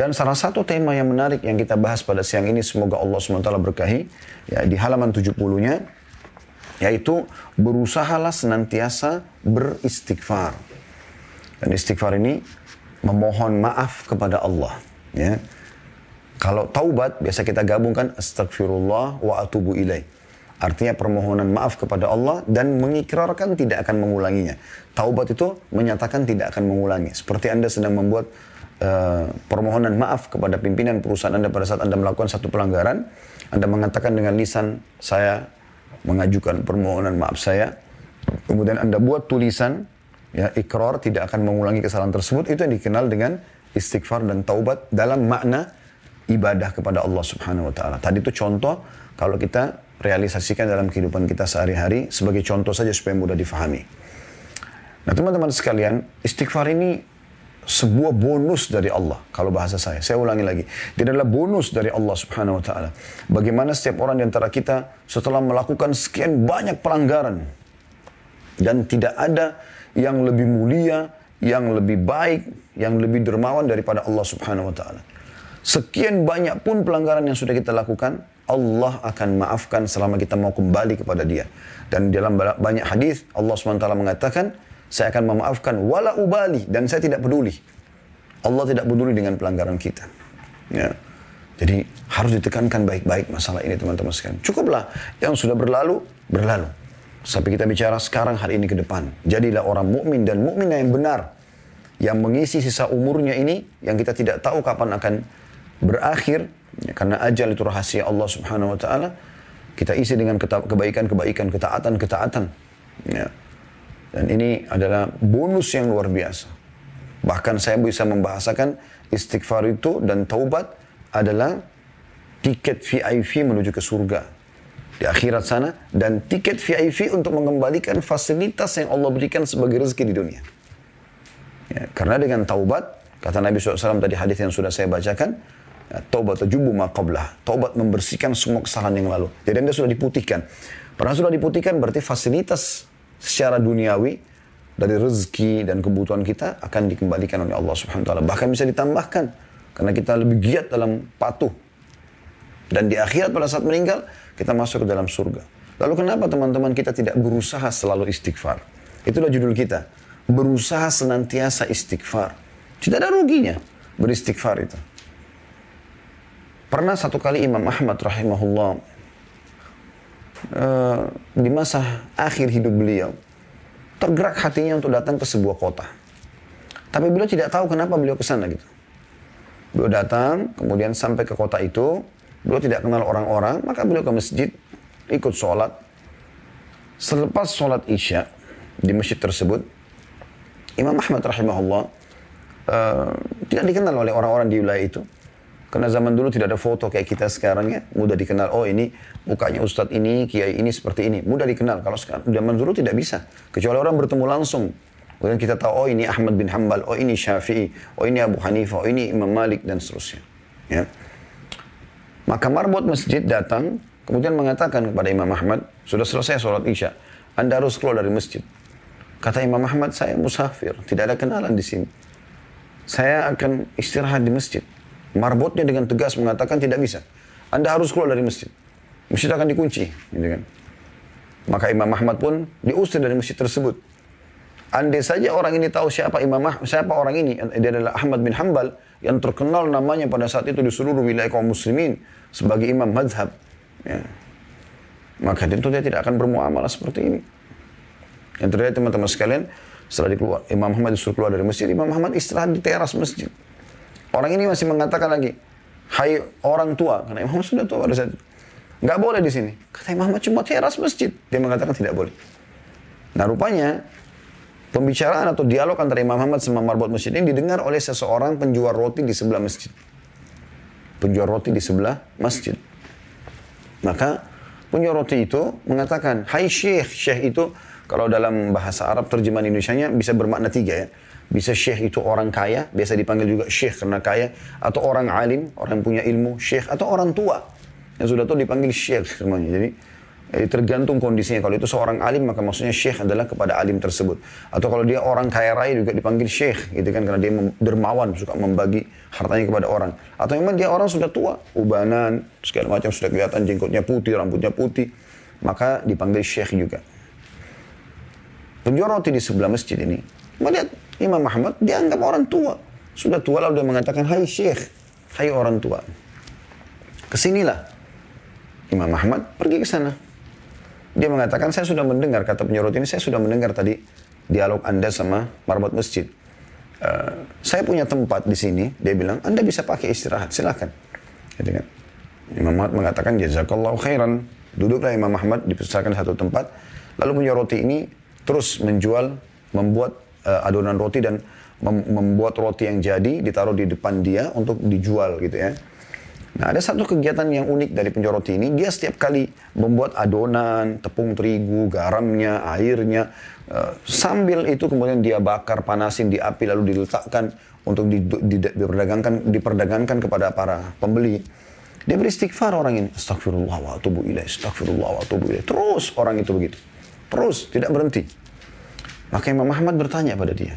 Dan salah satu tema yang menarik yang kita bahas pada siang ini, semoga Allah SWT berkahi, ya, di halaman 70-nya, yaitu berusahalah senantiasa beristighfar. Dan istighfar ini memohon maaf kepada Allah. Ya. Kalau taubat biasa kita gabungkan astagfirullah wa atubu ilaih. Artinya permohonan maaf kepada Allah dan mengikrarkan tidak akan mengulanginya. Taubat itu menyatakan tidak akan mengulangi. Seperti Anda sedang membuat uh, permohonan maaf kepada pimpinan perusahaan Anda pada saat Anda melakukan satu pelanggaran, Anda mengatakan dengan lisan saya mengajukan permohonan maaf saya, kemudian Anda buat tulisan ya ikrar tidak akan mengulangi kesalahan tersebut itu yang dikenal dengan istighfar dan taubat dalam makna ibadah kepada Allah Subhanahu wa taala. Tadi itu contoh kalau kita realisasikan dalam kehidupan kita sehari-hari sebagai contoh saja supaya mudah difahami. Nah, teman-teman sekalian, istighfar ini sebuah bonus dari Allah kalau bahasa saya. Saya ulangi lagi. Dia adalah bonus dari Allah Subhanahu wa taala. Bagaimana setiap orang di antara kita setelah melakukan sekian banyak pelanggaran dan tidak ada yang lebih mulia, yang lebih baik, yang lebih dermawan daripada Allah Subhanahu wa taala. Sekian banyak pun pelanggaran yang sudah kita lakukan, Allah akan maafkan selama kita mau kembali kepada dia. Dan dalam banyak hadis Allah SWT mengatakan, saya akan memaafkan wala ubali dan saya tidak peduli. Allah tidak peduli dengan pelanggaran kita. Ya. Jadi harus ditekankan baik-baik masalah ini teman-teman sekalian. Cukuplah yang sudah berlalu, berlalu. Sampai kita bicara sekarang hari ini ke depan. Jadilah orang mukmin dan mukminah yang benar. Yang mengisi sisa umurnya ini yang kita tidak tahu kapan akan berakhir ya, karena ajal itu rahasia Allah Subhanahu wa taala kita isi dengan kebaikan-kebaikan, ketaatan-ketaatan. Ya. Dan ini adalah bonus yang luar biasa. Bahkan saya bisa membahasakan istighfar itu dan taubat adalah tiket VIP menuju ke surga di akhirat sana dan tiket VIP untuk mengembalikan fasilitas yang Allah berikan sebagai rezeki di dunia. Ya, karena dengan taubat, kata Nabi SAW tadi hadis yang sudah saya bacakan, Ya, taubat tajubu maqablah. Taubat membersihkan semua kesalahan yang lalu. Jadi Anda sudah diputihkan. Pernah sudah diputihkan berarti fasilitas secara duniawi dari rezeki dan kebutuhan kita akan dikembalikan oleh Allah Subhanahu wa taala. Bahkan bisa ditambahkan karena kita lebih giat dalam patuh. Dan di akhirat pada saat meninggal kita masuk ke dalam surga. Lalu kenapa teman-teman kita tidak berusaha selalu istighfar? Itulah judul kita. Berusaha senantiasa istighfar. Tidak ada ruginya beristighfar itu. Pernah satu kali Imam Ahmad rahimahullah uh, di masa akhir hidup beliau tergerak hatinya untuk datang ke sebuah kota. Tapi beliau tidak tahu kenapa beliau ke sana gitu. Beliau datang, kemudian sampai ke kota itu, beliau tidak kenal orang-orang, maka beliau ke masjid, ikut sholat. Selepas sholat isya di masjid tersebut, Imam Ahmad rahimahullah uh, tidak dikenal oleh orang-orang di wilayah itu. Karena zaman dulu tidak ada foto kayak kita sekarang ya. Mudah dikenal. Oh ini mukanya ustadz ini, kiai ini seperti ini. Mudah dikenal. Kalau sekarang zaman dulu tidak bisa. Kecuali orang bertemu langsung. Kemudian kita tahu, oh ini Ahmad bin Hambal, oh ini Syafi'i, oh ini Abu Hanifah, oh ini Imam Malik, dan seterusnya. Ya. Maka marbot masjid datang, kemudian mengatakan kepada Imam Ahmad, sudah selesai sholat isya, Anda harus keluar dari masjid. Kata Imam Ahmad, saya musafir, tidak ada kenalan di sini. Saya akan istirahat di masjid. Marbotnya dengan tegas mengatakan tidak bisa. Anda harus keluar dari masjid. Masjid akan dikunci. Gitu kan. Maka Imam Ahmad pun diusir dari masjid tersebut. Andai saja orang ini tahu siapa Imam Ahmad, siapa orang ini, dia adalah Ahmad bin Hambal yang terkenal namanya pada saat itu di seluruh wilayah kaum muslimin sebagai imam madhab. Ya. Maka tentu dia tidak akan bermuamalah seperti ini. Yang terjadi teman-teman sekalian, setelah dikeluar, Imam Ahmad disuruh keluar dari masjid, Imam Ahmad istirahat di teras masjid. Orang ini masih mengatakan lagi, hai orang tua, karena Imam sudah tua pada saat itu. Nggak boleh di sini. Kata Imam cuma teras masjid. Dia mengatakan tidak boleh. Nah rupanya pembicaraan atau dialog antara Imam Muhammad sama marbot masjid ini didengar oleh seseorang penjual roti di sebelah masjid. Penjual roti di sebelah masjid. Maka penjual roti itu mengatakan, Hai Syekh. Syekh itu kalau dalam bahasa Arab terjemahan Indonesia-nya bisa bermakna tiga ya. Bisa syekh itu orang kaya, biasa dipanggil juga syekh karena kaya. Atau orang alim, orang yang punya ilmu, syekh. Atau orang tua, yang sudah tua dipanggil syekh semuanya. Jadi Jadi tergantung kondisinya. Kalau itu seorang alim maka maksudnya syekh adalah kepada alim tersebut. Atau kalau dia orang kaya raya juga dipanggil syekh gitu kan karena dia dermawan suka membagi hartanya kepada orang. Atau memang dia orang sudah tua, ubanan, segala macam sudah kelihatan jenggotnya putih, rambutnya putih, maka dipanggil syekh juga. Penjual roti di sebelah masjid ini melihat Imam Muhammad dianggap orang tua. Sudah tua lalu dia mengatakan, "Hai syekh, hai orang tua." Ke sinilah. Imam Muhammad pergi ke sana dia mengatakan, saya sudah mendengar, kata penyorot ini, saya sudah mendengar tadi dialog Anda sama marbot masjid. Uh, saya punya tempat di sini, dia bilang, Anda bisa pakai istirahat, silakan. Gitu kan. Imam Ahmad mengatakan, jazakallahu khairan. Duduklah Imam Ahmad dipersilakan satu tempat. Lalu punya ini terus menjual, membuat uh, adonan roti dan mem membuat roti yang jadi, ditaruh di depan dia untuk dijual gitu ya. Nah, ada satu kegiatan yang unik dari penjoroti ini. Dia setiap kali membuat adonan, tepung terigu, garamnya, airnya. Uh, sambil itu kemudian dia bakar, panasin di api, lalu diletakkan untuk diperdagangkan, diperdagangkan kepada para pembeli. Dia beristighfar orang ini. Astagfirullah wa atubu ilaih, astagfirullah wa atubu ilaih. Terus orang itu begitu. Terus, tidak berhenti. Maka Imam Muhammad bertanya pada dia.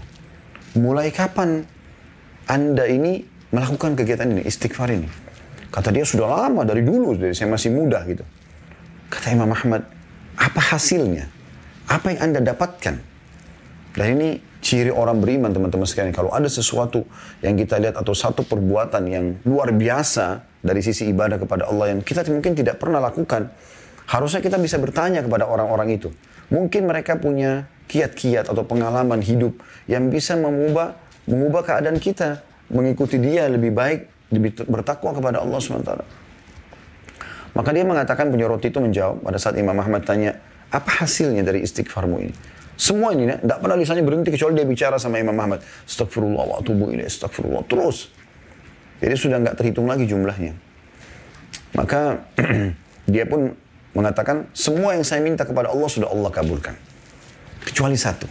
Mulai kapan anda ini melakukan kegiatan ini, istighfar ini? Kata dia sudah lama dari dulu, dari saya masih muda gitu. Kata Imam Ahmad, apa hasilnya? Apa yang Anda dapatkan? Dan ini ciri orang beriman teman-teman sekalian. Kalau ada sesuatu yang kita lihat atau satu perbuatan yang luar biasa dari sisi ibadah kepada Allah yang kita mungkin tidak pernah lakukan, harusnya kita bisa bertanya kepada orang-orang itu. Mungkin mereka punya kiat-kiat atau pengalaman hidup yang bisa mengubah mengubah keadaan kita, mengikuti dia lebih baik bertakwa kepada Allah SWT. Maka dia mengatakan punya roti itu menjawab pada saat Imam Ahmad tanya, apa hasilnya dari istighfarmu ini? Semua ini, tidak pernah lisannya berhenti kecuali dia bicara sama Imam Ahmad. Astagfirullah wa atubu ilaih, astagfirullah. Terus. Jadi sudah nggak terhitung lagi jumlahnya. Maka dia pun mengatakan, semua yang saya minta kepada Allah sudah Allah kabulkan. Kecuali satu.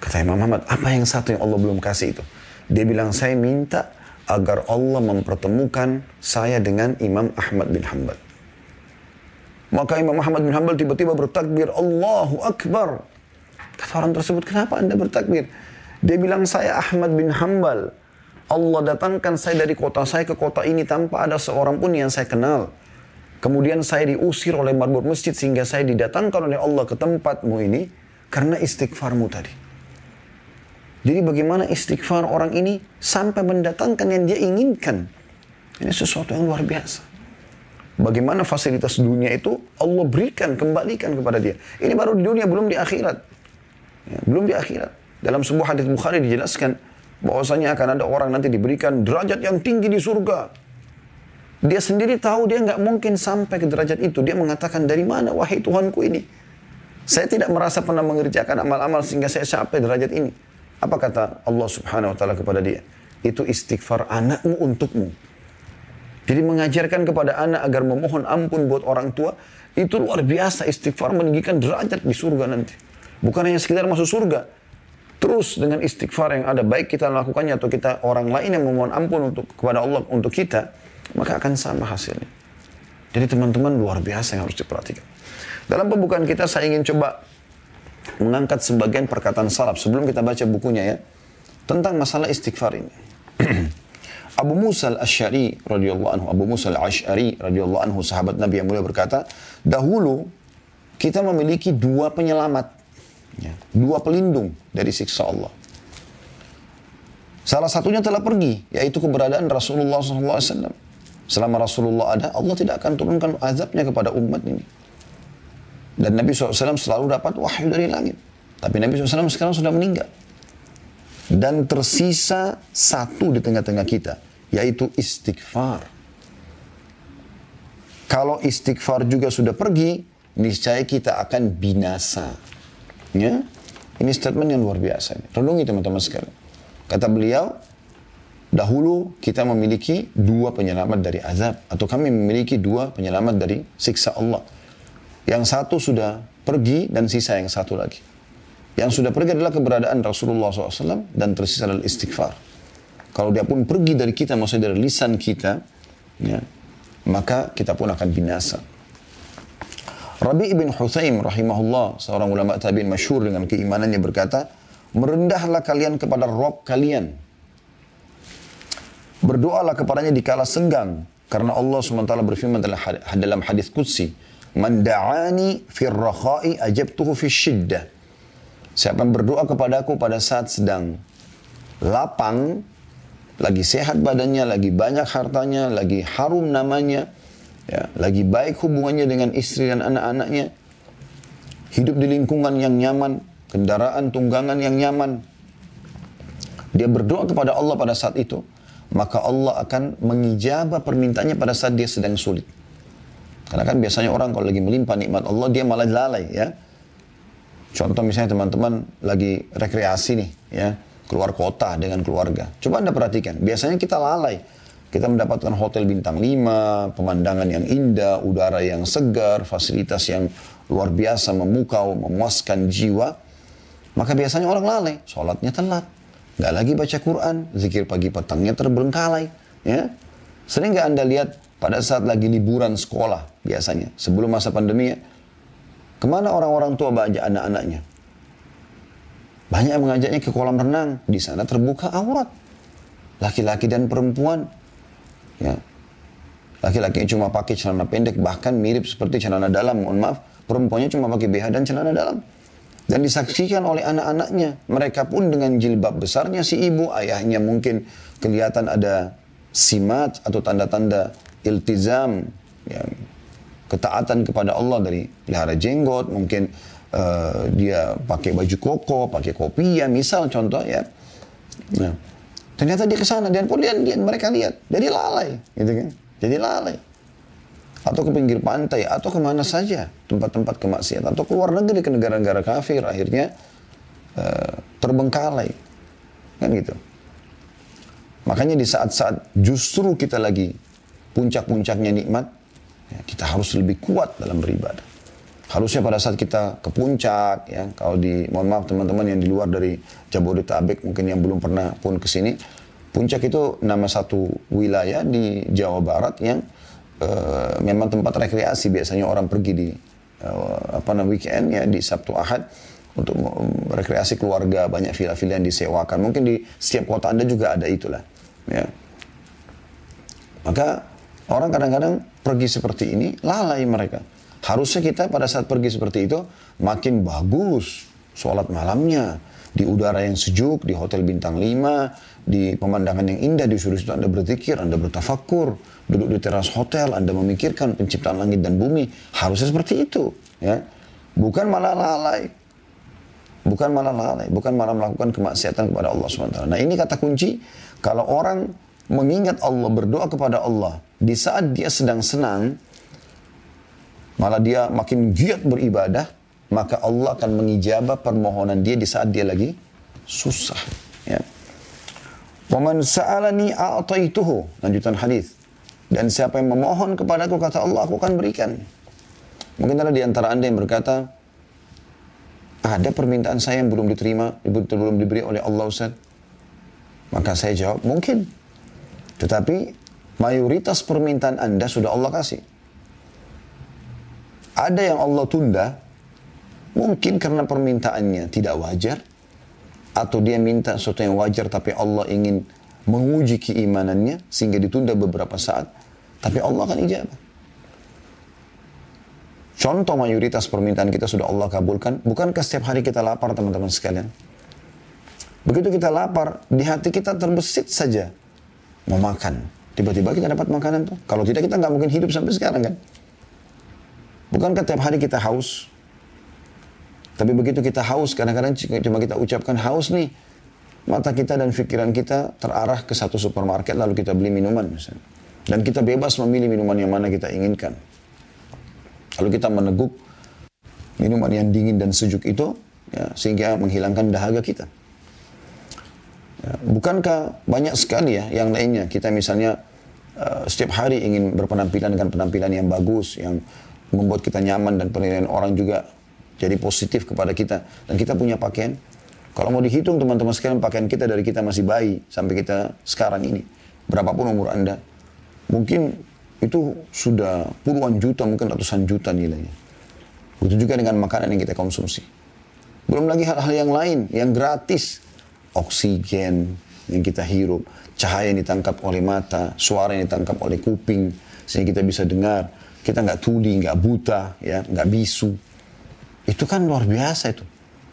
Kata Imam Ahmad, apa yang satu yang Allah belum kasih itu? Dia bilang, saya minta agar Allah mempertemukan saya dengan Imam Ahmad bin Hanbal. Maka Imam Ahmad bin Hanbal tiba-tiba bertakbir, Allahu Akbar. Kata orang tersebut, kenapa anda bertakbir? Dia bilang, saya Ahmad bin Hanbal. Allah datangkan saya dari kota saya ke kota ini tanpa ada seorang pun yang saya kenal. Kemudian saya diusir oleh marbot masjid sehingga saya didatangkan oleh Allah ke tempatmu ini karena istighfarmu tadi. Jadi bagaimana istighfar orang ini sampai mendatangkan yang dia inginkan. Ini sesuatu yang luar biasa. Bagaimana fasilitas dunia itu Allah berikan, kembalikan kepada dia. Ini baru di dunia, belum di akhirat. Ya, belum di akhirat. Dalam sebuah hadis Bukhari dijelaskan bahwasanya akan ada orang nanti diberikan derajat yang tinggi di surga. Dia sendiri tahu dia nggak mungkin sampai ke derajat itu. Dia mengatakan dari mana wahai Tuhanku ini? Saya tidak merasa pernah mengerjakan amal-amal sehingga saya sampai derajat ini. Apa kata Allah subhanahu wa ta'ala kepada dia? Itu istighfar anakmu untukmu. Jadi mengajarkan kepada anak agar memohon ampun buat orang tua, itu luar biasa istighfar meninggikan derajat di surga nanti. Bukan hanya sekedar masuk surga. Terus dengan istighfar yang ada, baik kita lakukannya atau kita orang lain yang memohon ampun untuk kepada Allah untuk kita, maka akan sama hasilnya. Jadi teman-teman luar biasa yang harus diperhatikan. Dalam pembukaan kita saya ingin coba mengangkat sebagian perkataan salaf sebelum kita baca bukunya ya tentang masalah istighfar ini. Abu Musa al-Ash'ari radhiyallahu anhu, Abu Musa al-Ash'ari radhiyallahu anhu sahabat Nabi yang mulia berkata, dahulu kita memiliki dua penyelamat, ya, dua pelindung dari siksa Allah. Salah satunya telah pergi, yaitu keberadaan Rasulullah SAW. Selama Rasulullah ada, Allah tidak akan turunkan azabnya kepada umat ini. Dan Nabi SAW selalu dapat wahyu dari langit. Tapi Nabi SAW sekarang sudah meninggal. Dan tersisa satu di tengah-tengah kita, yaitu istighfar. Kalau istighfar juga sudah pergi, niscaya kita akan binasa. Ya? Ini statement yang luar biasa. Renungi teman-teman sekalian. Kata beliau, dahulu kita memiliki dua penyelamat dari azab. Atau kami memiliki dua penyelamat dari siksa Allah. Yang satu sudah pergi dan sisa yang satu lagi. Yang sudah pergi adalah keberadaan Rasulullah SAW dan tersisa adalah istighfar. Kalau dia pun pergi dari kita, maksudnya dari lisan kita, ya, maka kita pun akan binasa. Rabi ibn Huthaim rahimahullah, seorang ulama tabi'in masyhur dengan keimanannya berkata, merendahlah kalian kepada Rob kalian. Berdoalah kepadanya di kala senggang. Karena Allah SWT berfirman dalam hadis Qudsi, Man da'ani fir rakha'i ajabtuhu fi. Siapa yang berdoa kepadaku pada saat sedang lapang, lagi sehat badannya, lagi banyak hartanya, lagi harum namanya, ya, lagi baik hubungannya dengan istri dan anak-anaknya, hidup di lingkungan yang nyaman, kendaraan tunggangan yang nyaman. Dia berdoa kepada Allah pada saat itu, maka Allah akan mengijabah permintaannya pada saat dia sedang sulit. Karena kan biasanya orang kalau lagi melimpah nikmat Allah, dia malah lalai ya. Contoh misalnya teman-teman lagi rekreasi nih ya, keluar kota dengan keluarga. Coba Anda perhatikan, biasanya kita lalai kita mendapatkan hotel bintang 5, pemandangan yang indah, udara yang segar, fasilitas yang luar biasa memukau, memuaskan jiwa. Maka biasanya orang lalai, sholatnya telat. Nggak lagi baca Quran, zikir pagi petangnya terbengkalai. Ya. Sering nggak Anda lihat pada saat lagi liburan sekolah biasanya, sebelum masa pandemi ya, ke mana orang-orang tua baca anak-anaknya? Banyak yang mengajaknya ke kolam renang, di sana terbuka aurat. Laki-laki dan perempuan Ya. Laki-laki cuma pakai celana pendek, bahkan mirip seperti celana dalam, mohon maaf. Perempuannya cuma pakai BH dan celana dalam. Dan disaksikan oleh anak-anaknya. Mereka pun dengan jilbab besarnya si ibu, ayahnya mungkin kelihatan ada simat atau tanda-tanda iltizam, ya, ketaatan kepada Allah dari pelihara jenggot, mungkin uh, dia pakai baju koko, pakai kopi ya, misal contoh ya. Nah, Ternyata dia ke sana dan pun lihat, lihat mereka lihat. Jadi lalai, gitu kan? Jadi lalai. Atau ke pinggir pantai, atau ke mana saja tempat-tempat kemaksiatan, atau keluar negeri ke negara-negara kafir, akhirnya uh, terbengkalai, kan gitu. Makanya di saat-saat justru kita lagi puncak-puncaknya nikmat, ya, kita harus lebih kuat dalam beribadah. Harusnya pada saat kita ke puncak, ya, kalau di, mohon maaf teman-teman yang di luar dari Jabodetabek, mungkin yang belum pernah pun ke sini, puncak itu nama satu wilayah di Jawa Barat yang uh, memang tempat rekreasi. Biasanya orang pergi di uh, apa namanya weekend ya di Sabtu Ahad untuk rekreasi keluarga, banyak villa-villa yang disewakan. Mungkin di setiap kota Anda juga ada itulah. Ya. Maka orang kadang-kadang pergi seperti ini, lalai mereka. Harusnya kita pada saat pergi seperti itu makin bagus sholat malamnya di udara yang sejuk, di hotel bintang 5, di pemandangan yang indah, di sudut Anda berzikir, Anda bertafakur, duduk di teras hotel, Anda memikirkan penciptaan langit dan bumi. Harusnya seperti itu, ya. Bukan malah lalai. Bukan malah lalai, bukan malah melakukan kemaksiatan kepada Allah SWT. Nah ini kata kunci, kalau orang mengingat Allah, berdoa kepada Allah, di saat dia sedang senang, malah dia makin giat beribadah, maka Allah akan mengijabah permohonan dia di saat dia lagi susah. Ya. Waman sa'alani a'taituhu. Lanjutan hadis. Dan siapa yang memohon kepadaku, kata Allah, aku akan berikan. Mungkin ada di antara anda yang berkata, ada permintaan saya yang belum diterima, belum diberi oleh Allah Ustaz. Maka saya jawab, mungkin. Tetapi mayoritas permintaan anda sudah Allah kasih. Ada yang Allah tunda, mungkin karena permintaannya tidak wajar, atau dia minta sesuatu yang wajar tapi Allah ingin menguji keimanannya sehingga ditunda beberapa saat, tapi Allah akan ijabah. Contoh mayoritas permintaan kita sudah Allah kabulkan. Bukankah setiap hari kita lapar teman-teman sekalian? Begitu kita lapar, di hati kita terbesit saja mau makan. Tiba-tiba kita dapat makanan tuh. Kalau tidak kita nggak mungkin hidup sampai sekarang kan. Bukankah tiap hari kita haus? Tapi begitu kita haus, kadang-kadang cuma kita ucapkan haus nih, mata kita dan pikiran kita terarah ke satu supermarket lalu kita beli minuman misalnya. Dan kita bebas memilih minuman yang mana kita inginkan. Lalu kita meneguk minuman yang dingin dan sejuk itu ya, sehingga menghilangkan dahaga kita. Bukankah banyak sekali ya yang lainnya kita misalnya uh, setiap hari ingin berpenampilan dengan penampilan yang bagus, yang membuat kita nyaman dan penilaian orang juga jadi positif kepada kita. Dan kita punya pakaian. Kalau mau dihitung teman-teman sekalian pakaian kita dari kita masih bayi sampai kita sekarang ini. Berapapun umur Anda. Mungkin itu sudah puluhan juta, mungkin ratusan juta nilainya. Begitu juga dengan makanan yang kita konsumsi. Belum lagi hal-hal yang lain, yang gratis. Oksigen yang kita hirup, cahaya yang ditangkap oleh mata, suara yang ditangkap oleh kuping, sehingga kita bisa dengar. Kita nggak tuli, nggak buta, ya, nggak bisu. Itu kan luar biasa itu.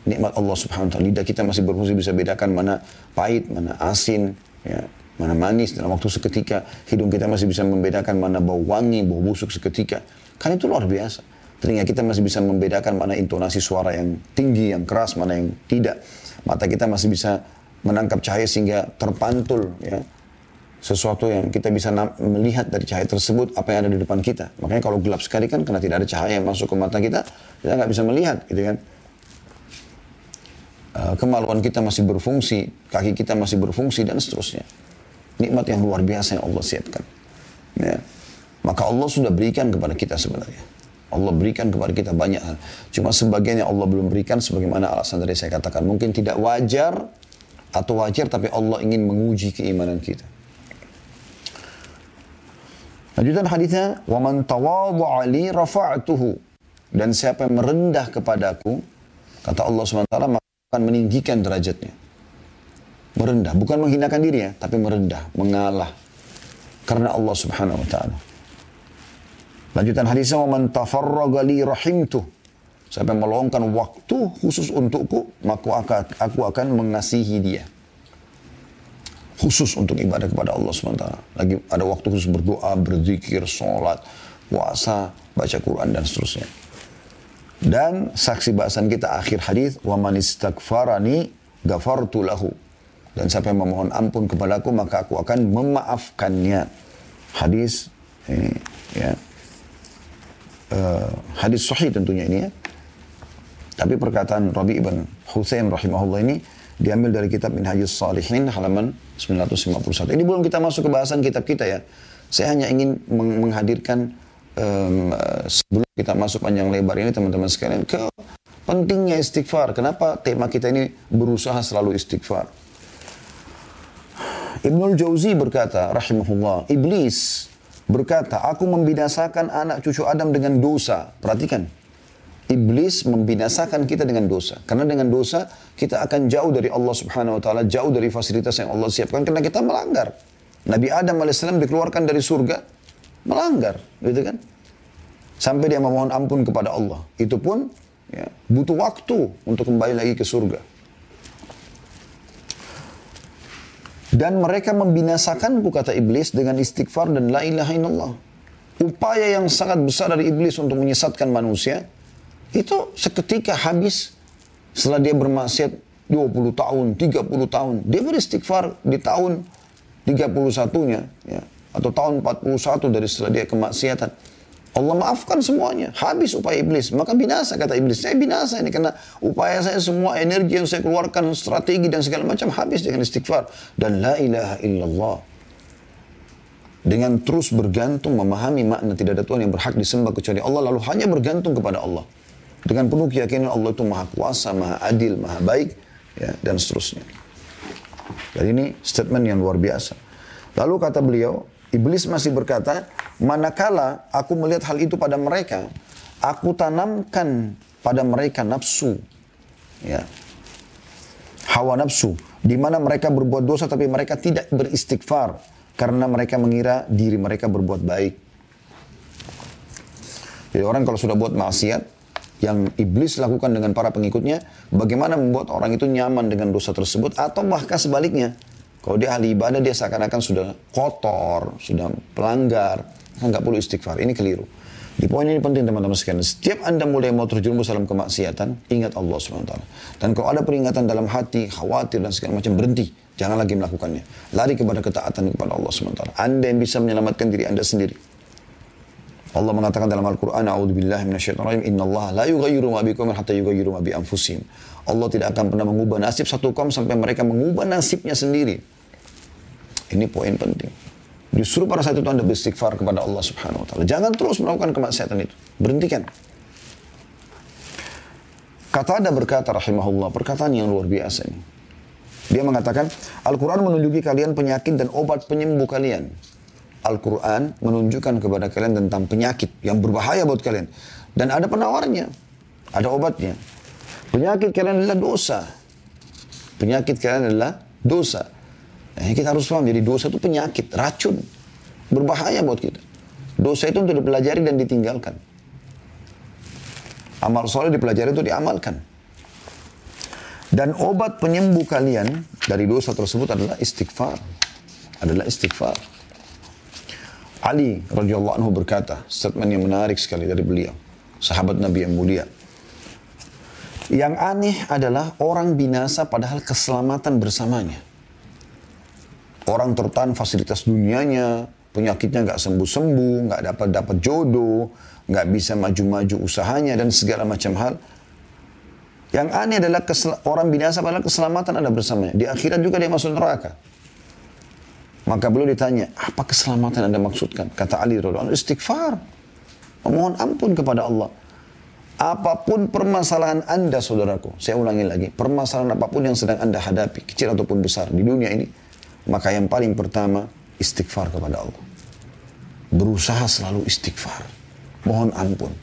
Nikmat Allah subhanahu wa ta'ala. Lidah kita masih berfungsi bisa bedakan mana pahit, mana asin, ya, mana manis dalam waktu seketika. Hidung kita masih bisa membedakan mana bau wangi, bau busuk seketika. Kan itu luar biasa. Telinga kita masih bisa membedakan mana intonasi suara yang tinggi, yang keras, mana yang tidak. Mata kita masih bisa menangkap cahaya sehingga terpantul ya sesuatu yang kita bisa melihat dari cahaya tersebut apa yang ada di depan kita. Makanya kalau gelap sekali kan karena tidak ada cahaya yang masuk ke mata kita, kita nggak bisa melihat gitu kan. Uh, kemaluan kita masih berfungsi, kaki kita masih berfungsi dan seterusnya. Nikmat yang luar biasa yang Allah siapkan. Ya. Maka Allah sudah berikan kepada kita sebenarnya. Allah berikan kepada kita banyak hal. Cuma sebagian yang Allah belum berikan sebagaimana alasan dari saya katakan. Mungkin tidak wajar atau wajar tapi Allah ingin menguji keimanan kita. Lanjutan hadisnya, "Wa man tawadha'a li rafa'tuhu." Dan siapa yang merendah kepadaku, kata Allah SWT, maka akan meninggikan derajatnya. Merendah, bukan menghinakan diri ya, tapi merendah, mengalah. Karena Allah Subhanahu wa taala. Lanjutan hadisnya, "Man tafarraga li rahimtu." Siapa yang meluangkan waktu khusus untukku, maka aku akan mengasihi dia. Khusus untuk ibadah kepada Allah SWT. Lagi ada waktu khusus berdoa, berzikir, sholat, puasa, baca Quran, dan seterusnya. Dan saksi bahasan kita akhir hadis, "Wa man istaghfarani ghafartu lahu." Dan siapa yang memohon ampun kepadaku, maka aku akan memaafkannya. Hadis ini ya uh, hadis sahih tentunya ini ya. Tapi perkataan Rabi ibn Husain rahimahullah ini diambil dari kitab Minhajus Salihin halaman 951. Ini belum kita masuk ke bahasan kitab kita ya. Saya hanya ingin meng menghadirkan um, sebelum kita masuk panjang lebar ini teman-teman sekalian ke pentingnya istighfar. Kenapa tema kita ini berusaha selalu istighfar? Ibnul Jauzi berkata, rahimahullah, iblis berkata, aku membinasakan anak cucu Adam dengan dosa. Perhatikan, iblis membinasakan kita dengan dosa. Karena dengan dosa kita akan jauh dari Allah Subhanahu wa taala, jauh dari fasilitas yang Allah siapkan karena kita melanggar. Nabi Adam alaihissalam dikeluarkan dari surga melanggar, gitu kan? Sampai dia memohon ampun kepada Allah. Itu pun ya, butuh waktu untuk kembali lagi ke surga. Dan mereka membinasakanku kata iblis dengan istighfar dan la ilaha illallah. Upaya yang sangat besar dari iblis untuk menyesatkan manusia itu seketika habis setelah dia bermaksiat 20 tahun, 30 tahun. Dia beristighfar di tahun 31-nya ya, atau tahun 41 dari setelah dia kemaksiatan. Allah maafkan semuanya. Habis upaya iblis. Maka binasa kata iblis. Saya binasa ini karena upaya saya semua energi yang saya keluarkan, strategi dan segala macam habis dengan istighfar. Dan la ilaha illallah. Dengan terus bergantung memahami makna tidak ada Tuhan yang berhak disembah kecuali Allah. Lalu hanya bergantung kepada Allah. Dengan penuh keyakinan Allah itu maha kuasa, maha adil, maha baik. Ya, dan seterusnya. Jadi ini statement yang luar biasa. Lalu kata beliau, Iblis masih berkata, manakala aku melihat hal itu pada mereka, aku tanamkan pada mereka nafsu. Ya. Hawa nafsu. Di mana mereka berbuat dosa tapi mereka tidak beristighfar. Karena mereka mengira diri mereka berbuat baik. Jadi orang kalau sudah buat maksiat, yang iblis lakukan dengan para pengikutnya, bagaimana membuat orang itu nyaman dengan dosa tersebut, atau bahkan sebaliknya, kalau dia ahli ibadah, dia seakan-akan sudah kotor, sudah pelanggar. Nggak perlu istighfar. Ini keliru. Di poin ini penting teman-teman sekalian. Setiap Anda mulai mau terjerumus dalam kemaksiatan, ingat Allah SWT. Dan kalau ada peringatan dalam hati, khawatir dan segala macam, berhenti. Jangan lagi melakukannya. Lari kepada ketaatan kepada Allah SWT. Anda yang bisa menyelamatkan diri Anda sendiri. Allah mengatakan dalam Al-Quran, A'udzubillahi minasyaitonirrajim, Inna Allah la yughayyiru ma bikum hatta yughayyiru ma bi. Allah tidak akan pernah mengubah nasib satu kaum sampai mereka mengubah nasibnya sendiri. Ini poin penting. Justru pada saat itu Anda beristighfar kepada Allah Subhanahu wa taala. Jangan terus melakukan kemaksiatan itu. Berhentikan. Kata ada berkata rahimahullah, perkataan yang luar biasa ini. Dia mengatakan, Al-Quran menunjuki kalian penyakit dan obat penyembuh kalian. Al-Quran menunjukkan kepada kalian tentang penyakit yang berbahaya buat kalian. Dan ada penawarnya. Ada obatnya. Penyakit kalian adalah dosa. Penyakit kalian adalah dosa. Nah, kita harus paham, jadi dosa itu penyakit, racun. Berbahaya buat kita. Dosa itu untuk dipelajari dan ditinggalkan. Amal soleh dipelajari itu diamalkan. Dan obat penyembuh kalian dari dosa tersebut adalah istighfar. Adalah istighfar. Ali radhiyallahu anhu berkata, statement yang menarik sekali dari beliau, sahabat Nabi yang mulia. Yang aneh adalah orang binasa padahal keselamatan bersamanya. Orang tertahan fasilitas dunianya, penyakitnya nggak sembuh-sembuh, nggak dapat dapat jodoh, nggak bisa maju-maju usahanya dan segala macam hal. Yang aneh adalah orang binasa padahal keselamatan ada bersamanya. Di akhirat juga dia masuk neraka. Maka beliau ditanya, apa keselamatan anda maksudkan? Kata Ali radhiallahu istighfar. Memohon ampun kepada Allah. Apa pun permasalahan anda saudaraku, saya ulangi lagi, permasalahan apa pun yang sedang anda hadapi, kecil ataupun besar di dunia ini, maka yang paling pertama, istighfar kepada Allah. Berusaha selalu istighfar. Mohon ampun.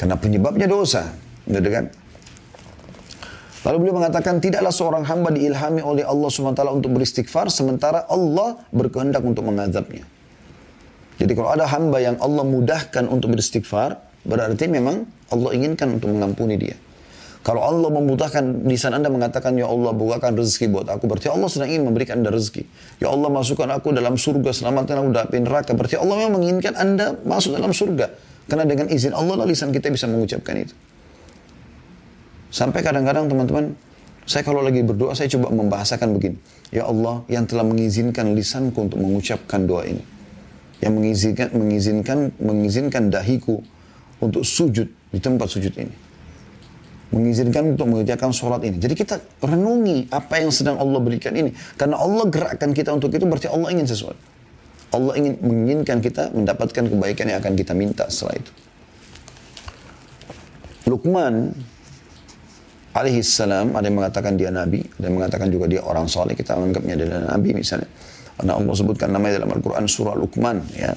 Karena penyebabnya dosa. Gitu kan? Lalu beliau mengatakan, tidaklah seorang hamba diilhami oleh Allah SWT untuk beristighfar, sementara Allah berkehendak untuk mengazabnya. Jadi kalau ada hamba yang Allah mudahkan untuk beristighfar, berarti memang Allah inginkan untuk mengampuni dia. Kalau Allah memudahkan lisan anda mengatakan, Ya Allah bukakan rezeki buat aku, berarti Allah sedang ingin memberikan anda rezeki. Ya Allah masukkan aku dalam surga, selamatkan aku dari neraka. Berarti Allah memang menginginkan anda masuk dalam surga. Karena dengan izin Allah lah lisan kita bisa mengucapkan itu. Sampai kadang-kadang teman-teman, saya kalau lagi berdoa, saya coba membahasakan begini. Ya Allah, yang telah mengizinkan lisanku untuk mengucapkan doa ini. Yang mengizinkan, mengizinkan, mengizinkan dahiku untuk sujud di tempat sujud ini. Mengizinkan untuk mengerjakan sholat ini. Jadi kita renungi apa yang sedang Allah berikan ini. Karena Allah gerakkan kita untuk itu, berarti Allah ingin sesuatu. Allah ingin menginginkan kita mendapatkan kebaikan yang akan kita minta setelah itu. Luqman alaihi salam ada yang mengatakan dia nabi, ada yang mengatakan juga dia orang soleh, kita menganggapnya adalah nabi misalnya. Karena Allah sebutkan namanya dalam Al-Quran surah Luqman ya.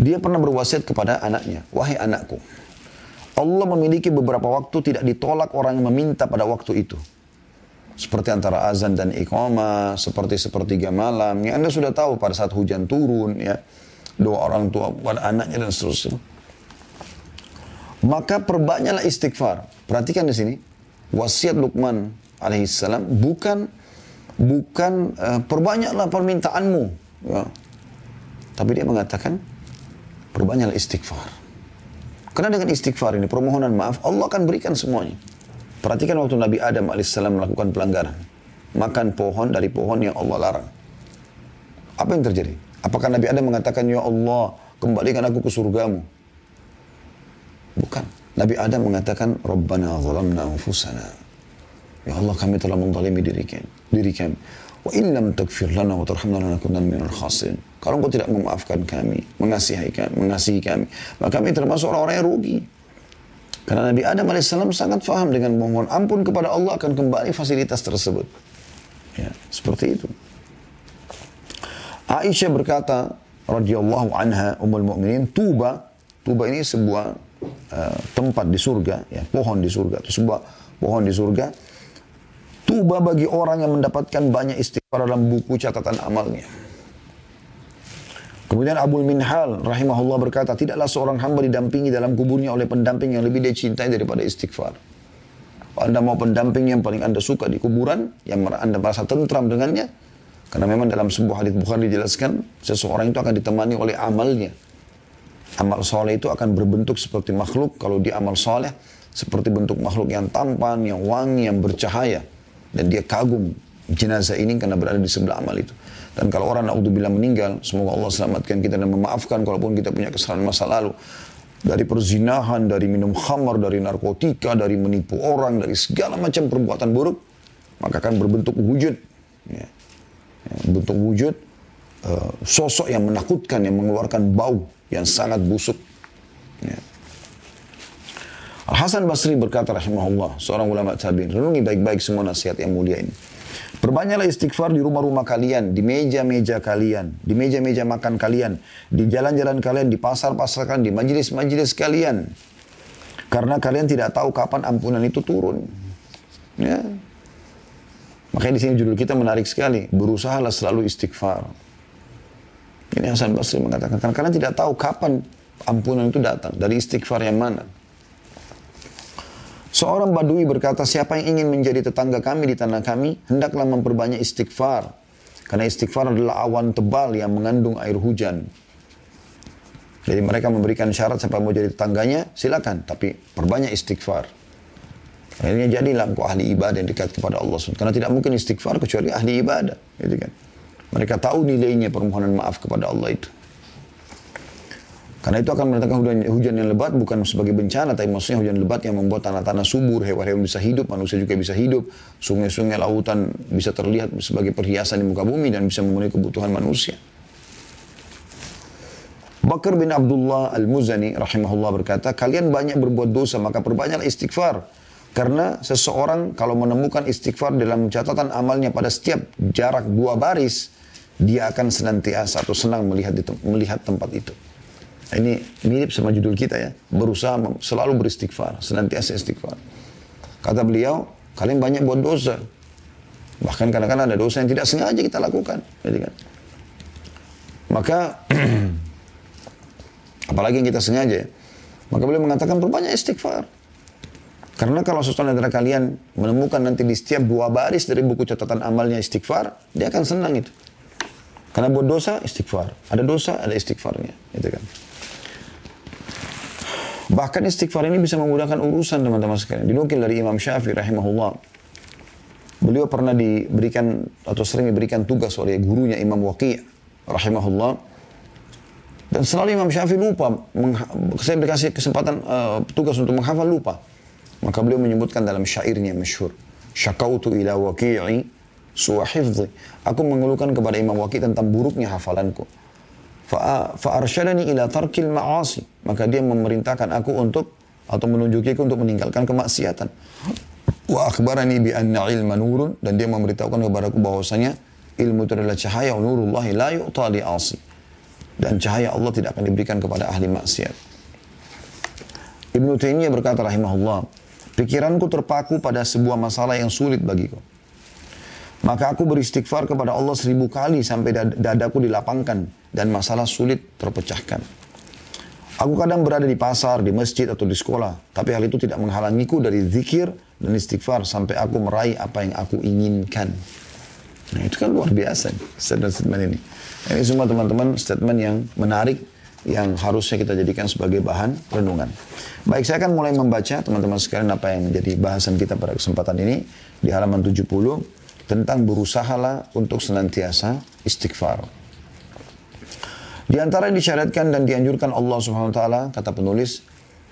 Dia pernah berwasiat kepada anaknya, wahai anakku, Allah memiliki beberapa waktu tidak ditolak orang yang meminta pada waktu itu. Seperti antara azan dan iqamah, seperti sepertiga malam. Yang Anda sudah tahu pada saat hujan turun, ya doa orang tua pada anaknya dan seterusnya. Maka perbanyaklah istighfar. Perhatikan di sini, wasiat Luqman alaihissalam bukan bukan uh, perbanyaklah permintaanmu. Ya. Tapi dia mengatakan perbanyaklah istighfar. Karena dengan istighfar ini, permohonan maaf, Allah akan berikan semuanya. Perhatikan waktu Nabi Adam alaihissalam melakukan pelanggaran. Makan pohon dari pohon yang Allah larang. Apa yang terjadi? Apakah Nabi Adam mengatakan, Ya Allah, kembalikan aku ke surgamu? Bukan. Nabi Adam mengatakan, Rabbana zalamna anfusana. Ya Allah kami telah menzalimi diri kami. Diri kami. Wa lana wa tarhamna lanakunanna minal khasirin. Kalau engkau tidak memaafkan kami, mengasihi kami, mengasihi kami, maka kami termasuk orang-orang yang rugi. Karena Nabi Adam AS sangat faham dengan mohon ampun kepada Allah akan kembali fasilitas tersebut. Ya, seperti itu. Aisyah berkata, radhiyallahu anha, ummul mukminin, Tuba, Tuba ini sebuah uh, tempat di surga, ya, pohon di surga, atau sebuah pohon di surga. Tuba bagi orang yang mendapatkan banyak istighfar dalam buku catatan amalnya. Kemudian Abu Minhal rahimahullah berkata, tidaklah seorang hamba didampingi dalam kuburnya oleh pendamping yang lebih dia cintai daripada istighfar. Anda mau pendamping yang paling anda suka di kuburan, yang anda merasa tentram dengannya, karena memang dalam sebuah hadis Bukhari dijelaskan, seseorang itu akan ditemani oleh amalnya. Amal soleh itu akan berbentuk seperti makhluk. Kalau dia amal soleh, seperti bentuk makhluk yang tampan, yang wangi, yang bercahaya. Dan dia kagum jenazah ini karena berada di sebelah amal itu. Dan kalau orang naudzubillah meninggal, semoga Allah selamatkan kita dan memaafkan kalaupun kita punya kesalahan masa lalu. Dari perzinahan, dari minum khamar, dari narkotika, dari menipu orang, dari segala macam perbuatan buruk, maka akan berbentuk wujud. Ya. Ya, bentuk wujud uh, sosok yang menakutkan, yang mengeluarkan bau yang sangat busuk. Ya. Al-Hasan Basri berkata rahimahullah, seorang ulama tabi'in, renungi baik-baik semua nasihat yang mulia ini. Perbanyaklah istighfar di rumah-rumah kalian, di meja-meja kalian, di meja-meja makan kalian, di jalan-jalan kalian, di pasar-pasar kalian, di majelis-majelis kalian. Karena kalian tidak tahu kapan ampunan itu turun. Ya. Makanya di sini judul kita menarik sekali. Berusahalah selalu istighfar. Ini Hasan Basri mengatakan, karena kalian tidak tahu kapan ampunan itu datang. Dari istighfar yang mana. Seorang badui berkata, siapa yang ingin menjadi tetangga kami di tanah kami, hendaklah memperbanyak istighfar. Karena istighfar adalah awan tebal yang mengandung air hujan. Jadi mereka memberikan syarat siapa mau jadi tetangganya, silakan. Tapi perbanyak istighfar. Akhirnya jadilah engkau ahli ibadah yang dekat kepada Allah SWT. Karena tidak mungkin istighfar kecuali ahli ibadah. Gitu kan. Mereka tahu nilainya permohonan maaf kepada Allah itu. Karena itu akan mendatangkan hujan, hujan yang lebat bukan sebagai bencana, tapi maksudnya hujan lebat yang membuat tanah-tanah subur, hewan-hewan bisa hidup, manusia juga bisa hidup, sungai-sungai, lautan bisa terlihat sebagai perhiasan di muka bumi dan bisa memenuhi kebutuhan manusia. Bakar bin Abdullah Al-Muzani rahimahullah berkata, kalian banyak berbuat dosa, maka perbanyaklah istighfar. Karena seseorang kalau menemukan istighfar dalam catatan amalnya pada setiap jarak dua baris, dia akan senantiasa atau senang melihat di, melihat tempat itu. Ini mirip sama judul kita ya, berusaha selalu beristighfar, senantiasa istighfar. Kata beliau, kalian banyak buat dosa. Bahkan kadang-kadang ada dosa yang tidak sengaja kita lakukan. Jadi kan. Maka Apalagi yang kita sengaja. Maka beliau mengatakan perbanyak istighfar. Karena kalau sesuatu antara kalian menemukan nanti di setiap dua baris dari buku catatan amalnya istighfar, dia akan senang itu. Karena buat dosa, istighfar. Ada dosa, ada istighfarnya. Gitu kan. Bahkan istighfar ini bisa memudahkan urusan teman-teman sekalian. Dinukil dari Imam Syafi'i rahimahullah. Beliau pernah diberikan atau sering diberikan tugas oleh gurunya Imam Waqi' rahimahullah dan selalu Imam Syafi'i lupa. Saya dikasih kesempatan uh, tugas untuk menghafal lupa. Maka beliau menyebutkan dalam syairnya masyhur. Syakautu ila waqi'i suwahifzi. Aku mengeluhkan kepada Imam Waqi' tentang buruknya hafalanku. Fa'arsyadani ila tarkil ma'asi. Maka dia memerintahkan aku untuk atau menunjukiku untuk meninggalkan kemaksiatan. Wa akhbarani bi anna ilma nurun dan dia memberitahukan kepadaku bahwasanya ilmu itu adalah cahaya nurullahi la yu'ta li dan cahaya Allah tidak akan diberikan kepada ahli maksiat. Ibnu Taimiyah berkata rahimahullah, pikiranku terpaku pada sebuah masalah yang sulit bagiku. Maka aku beristighfar kepada Allah seribu kali sampai dadaku dilapangkan dan masalah sulit terpecahkan. Aku kadang berada di pasar, di masjid atau di sekolah, tapi hal itu tidak menghalangiku dari zikir dan istighfar sampai aku meraih apa yang aku inginkan. Nah itu kan luar biasa statement-statement ini. Ini semua teman-teman statement yang menarik yang harusnya kita jadikan sebagai bahan renungan. Baik, saya akan mulai membaca teman-teman sekalian apa yang menjadi bahasan kita pada kesempatan ini di halaman 70 tentang berusahalah untuk senantiasa istighfar. Di antara yang disyariatkan dan dianjurkan Allah Subhanahu wa taala kata penulis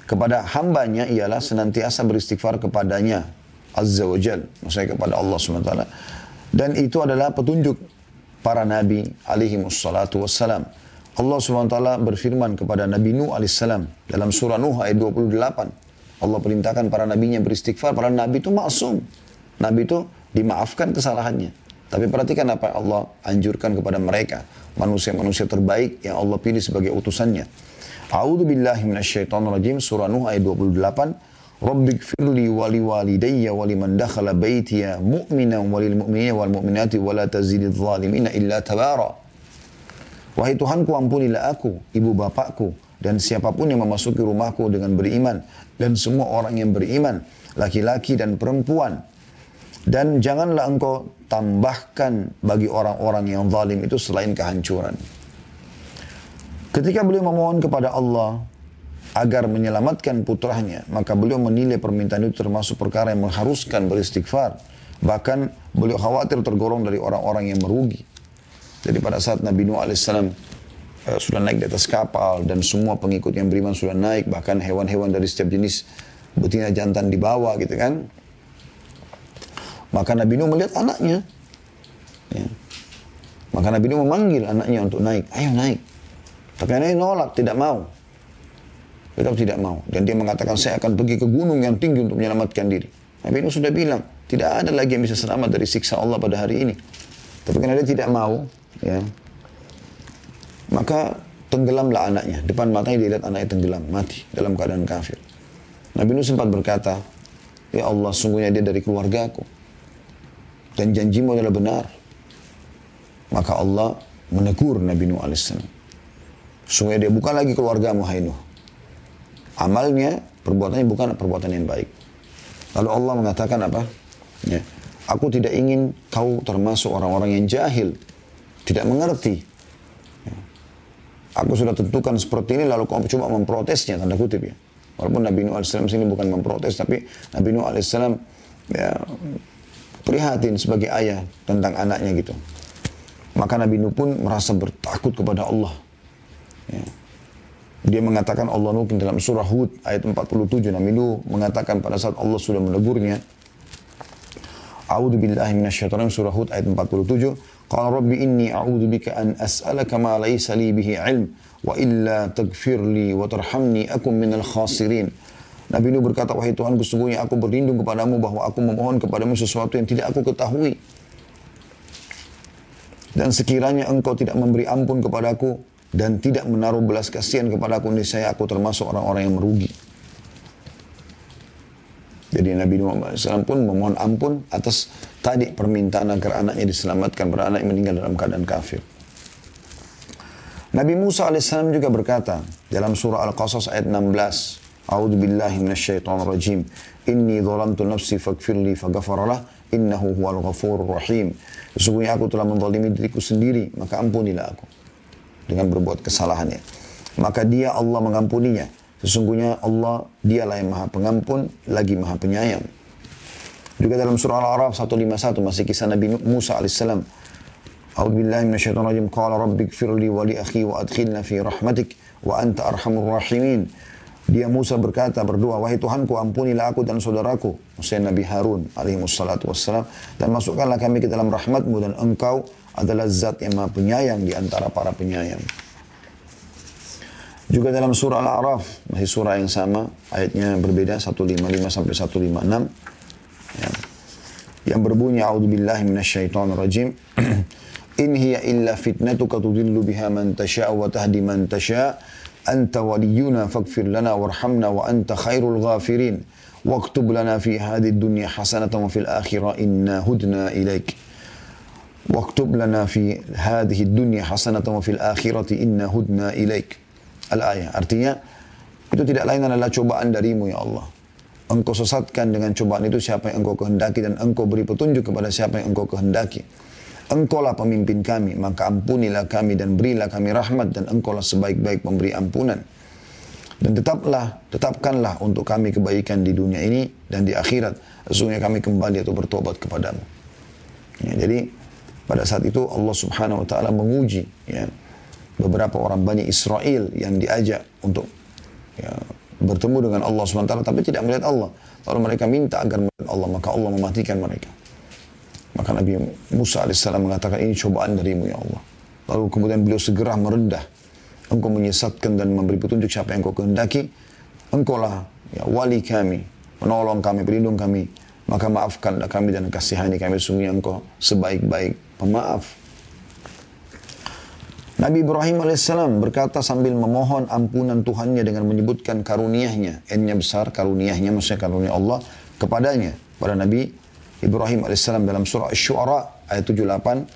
kepada hambanya ialah senantiasa beristighfar kepadanya Azza wa Jal, maksudnya kepada Allah Subhanahu wa taala. Dan itu adalah petunjuk para nabi alaihi wassalatu wassalam. Allah SWT berfirman kepada Nabi Nuh alaihissalam dalam surah Nuh ayat 28. Allah perintahkan para nabinya beristighfar. Para nabi itu maksum. Nabi itu dimaafkan kesalahannya. Tapi perhatikan apa Allah anjurkan kepada mereka. Manusia-manusia terbaik yang Allah pilih sebagai utusannya. A'udhu billahi minasyaitonir surah Nuh ayat 28. Rabbik firli wali walidayya wali man dakhala baytiya mu'minan walil mu'minina wal mu'minati wala tazidid zalimina illa tabara. Wahai Tuhanku ampunilah aku, ibu bapakku, dan siapa pun yang memasuki rumahku dengan beriman, dan semua orang yang beriman, laki-laki dan perempuan. Dan janganlah engkau tambahkan bagi orang-orang yang zalim itu selain kehancuran. Ketika beliau memohon kepada Allah, agar menyelamatkan putranya, maka beliau menilai permintaan itu termasuk perkara yang mengharuskan beristighfar. Bahkan beliau khawatir tergolong dari orang-orang yang merugi. Jadi pada saat Nabi Nuh uh, eh, sudah naik di atas kapal dan semua pengikut yang beriman sudah naik, bahkan hewan-hewan dari setiap jenis betina jantan di bawah gitu kan. Maka Nabi Nuh melihat anaknya. Ya. Maka Nabi Nuh memanggil anaknya untuk naik. Ayo naik. Tapi anaknya nolak, tidak mau tetap tidak mau. Dan dia mengatakan, saya akan pergi ke gunung yang tinggi untuk menyelamatkan diri. Nabi Nuh sudah bilang, tidak ada lagi yang bisa selamat dari siksa Allah pada hari ini. Tapi karena dia tidak mau, ya, maka tenggelamlah anaknya. Depan matanya dia lihat anaknya tenggelam, mati dalam keadaan kafir. Nabi Nuh sempat berkata, Ya Allah, sungguhnya dia dari keluargaku. Dan janjimu adalah benar. Maka Allah menegur Nabi Nuh alaihissalam. Sungguhnya dia bukan lagi keluargamu, hai Nuh. Amalnya, perbuatannya bukan perbuatan yang baik. Lalu Allah mengatakan apa? Ya, aku tidak ingin kau termasuk orang-orang yang jahil. Tidak mengerti. Ya. Aku sudah tentukan seperti ini lalu kau coba memprotesnya, tanda kutip ya. Walaupun Nabi Nuh AS sini bukan memprotes, tapi Nabi Nuh AS ya, prihatin sebagai ayah tentang anaknya gitu. Maka Nabi Nuh pun merasa bertakut kepada Allah. Ya. Dia mengatakan Allah Nuh dalam surah Hud ayat 47. Nabi Nuh mengatakan pada saat Allah sudah menegurnya. A'udhu billahi minasyaitonir surah Hud ayat 47. Qala rabbi inni a'udhu bika an as'alaka ma laysa li bihi ilm wa illa tagfir li wa tarhamni akum minal khasirin. Nabi Nuh berkata, wahai Tuhan, sesungguhnya aku berlindung kepadamu bahwa aku memohon kepadamu sesuatu yang tidak aku ketahui. Dan sekiranya engkau tidak memberi ampun kepadaku dan tidak menaruh belas kasihan kepadaku, saya aku termasuk orang-orang yang merugi. Jadi Nabi Muhammad SAW pun memohon ampun atas tadi permintaan agar anaknya diselamatkan, pada anak meninggal dalam keadaan kafir. Nabi Musa AS juga berkata dalam surah Al-Qasas ayat 16, A'udhu billahi minasyaitan rajim, Inni dhalamtu nafsi fagfirli faghafaralah, innahu huwal ghafur rahim. Sesungguhnya aku telah menzalimi diriku sendiri, maka ampunilah aku. Dengan berbuat kesalahannya. Maka dia Allah mengampuninya. Sesungguhnya Allah dialah yang maha pengampun, lagi maha penyayang. Juga dalam surah Al-A'raf 151 masih kisah Nabi Musa alaihissalam أعوذ بالله من الشيطان الرجيم قال رب اغفر لي ولأخي وأدخلنا في رحمتك وأنت أرحم الراحمين Dia Musa berkata berdoa, wahai Tuhanku ampunilah aku dan saudaraku. Maksudnya Nabi Harun alaihi wassalatu wassalam. Dan masukkanlah kami ke dalam rahmatmu dan engkau adalah zat yang maha penyayang di antara para penyayang. Juga dalam surah Al-A'raf, masih surah yang sama, ayatnya berbeda 155 sampai 156. Ya. Yang berbunyi a'udzubillahi minasyaitonir rajim. In hiya illa fitnatuka tudillu biha man tasha'u wa tahdi man tasha'u. أنت ولينا faghfir لنا وارحمنا وأنت anta الغافرين ghafirin. Waktub lana fi hadhihi dunya hasanatan wa fil akhirah inna hudna ilaik. Waktub lana fi hadhihi dunya hasanatan wa fil akhirati artinya itu tidak lain adalah cobaan darimu ya Allah. Engkau sesatkan dengan cobaan itu siapa yang engkau kehendaki dan engkau beri petunjuk kepada siapa yang engkau kehendaki. Engkaulah pemimpin kami, maka ampunilah kami dan berilah kami rahmat dan engkaulah sebaik-baik pemberi ampunan. Dan tetaplah, tetapkanlah untuk kami kebaikan di dunia ini dan di akhirat. Sesungguhnya kami kembali atau bertobat kepadamu. Ya, jadi pada saat itu Allah subhanahu wa ta'ala menguji ya, beberapa orang Bani Israel yang diajak untuk ya, bertemu dengan Allah subhanahu wa ta'ala tapi tidak melihat Allah. Lalu mereka minta agar melihat Allah, maka Allah mematikan mereka. Maka Nabi Musa AS mengatakan ini cobaan darimu ya Allah. Lalu kemudian beliau segera merendah. Engkau menyesatkan dan memberi petunjuk siapa yang kau kehendaki. Engkaulah ya, wali kami, menolong kami, pelindung kami. Maka maafkanlah kami dan kasihani kami. Sungguhnya engkau sebaik-baik pemaaf. Nabi Ibrahim AS berkata sambil memohon ampunan Tuhannya dengan menyebutkan karuniahnya. N-nya besar, karuniahnya maksudnya karunia Allah kepadanya. Pada Nabi Ibrahim alaihissalam dalam surah Asy-Syu'ara ayat 78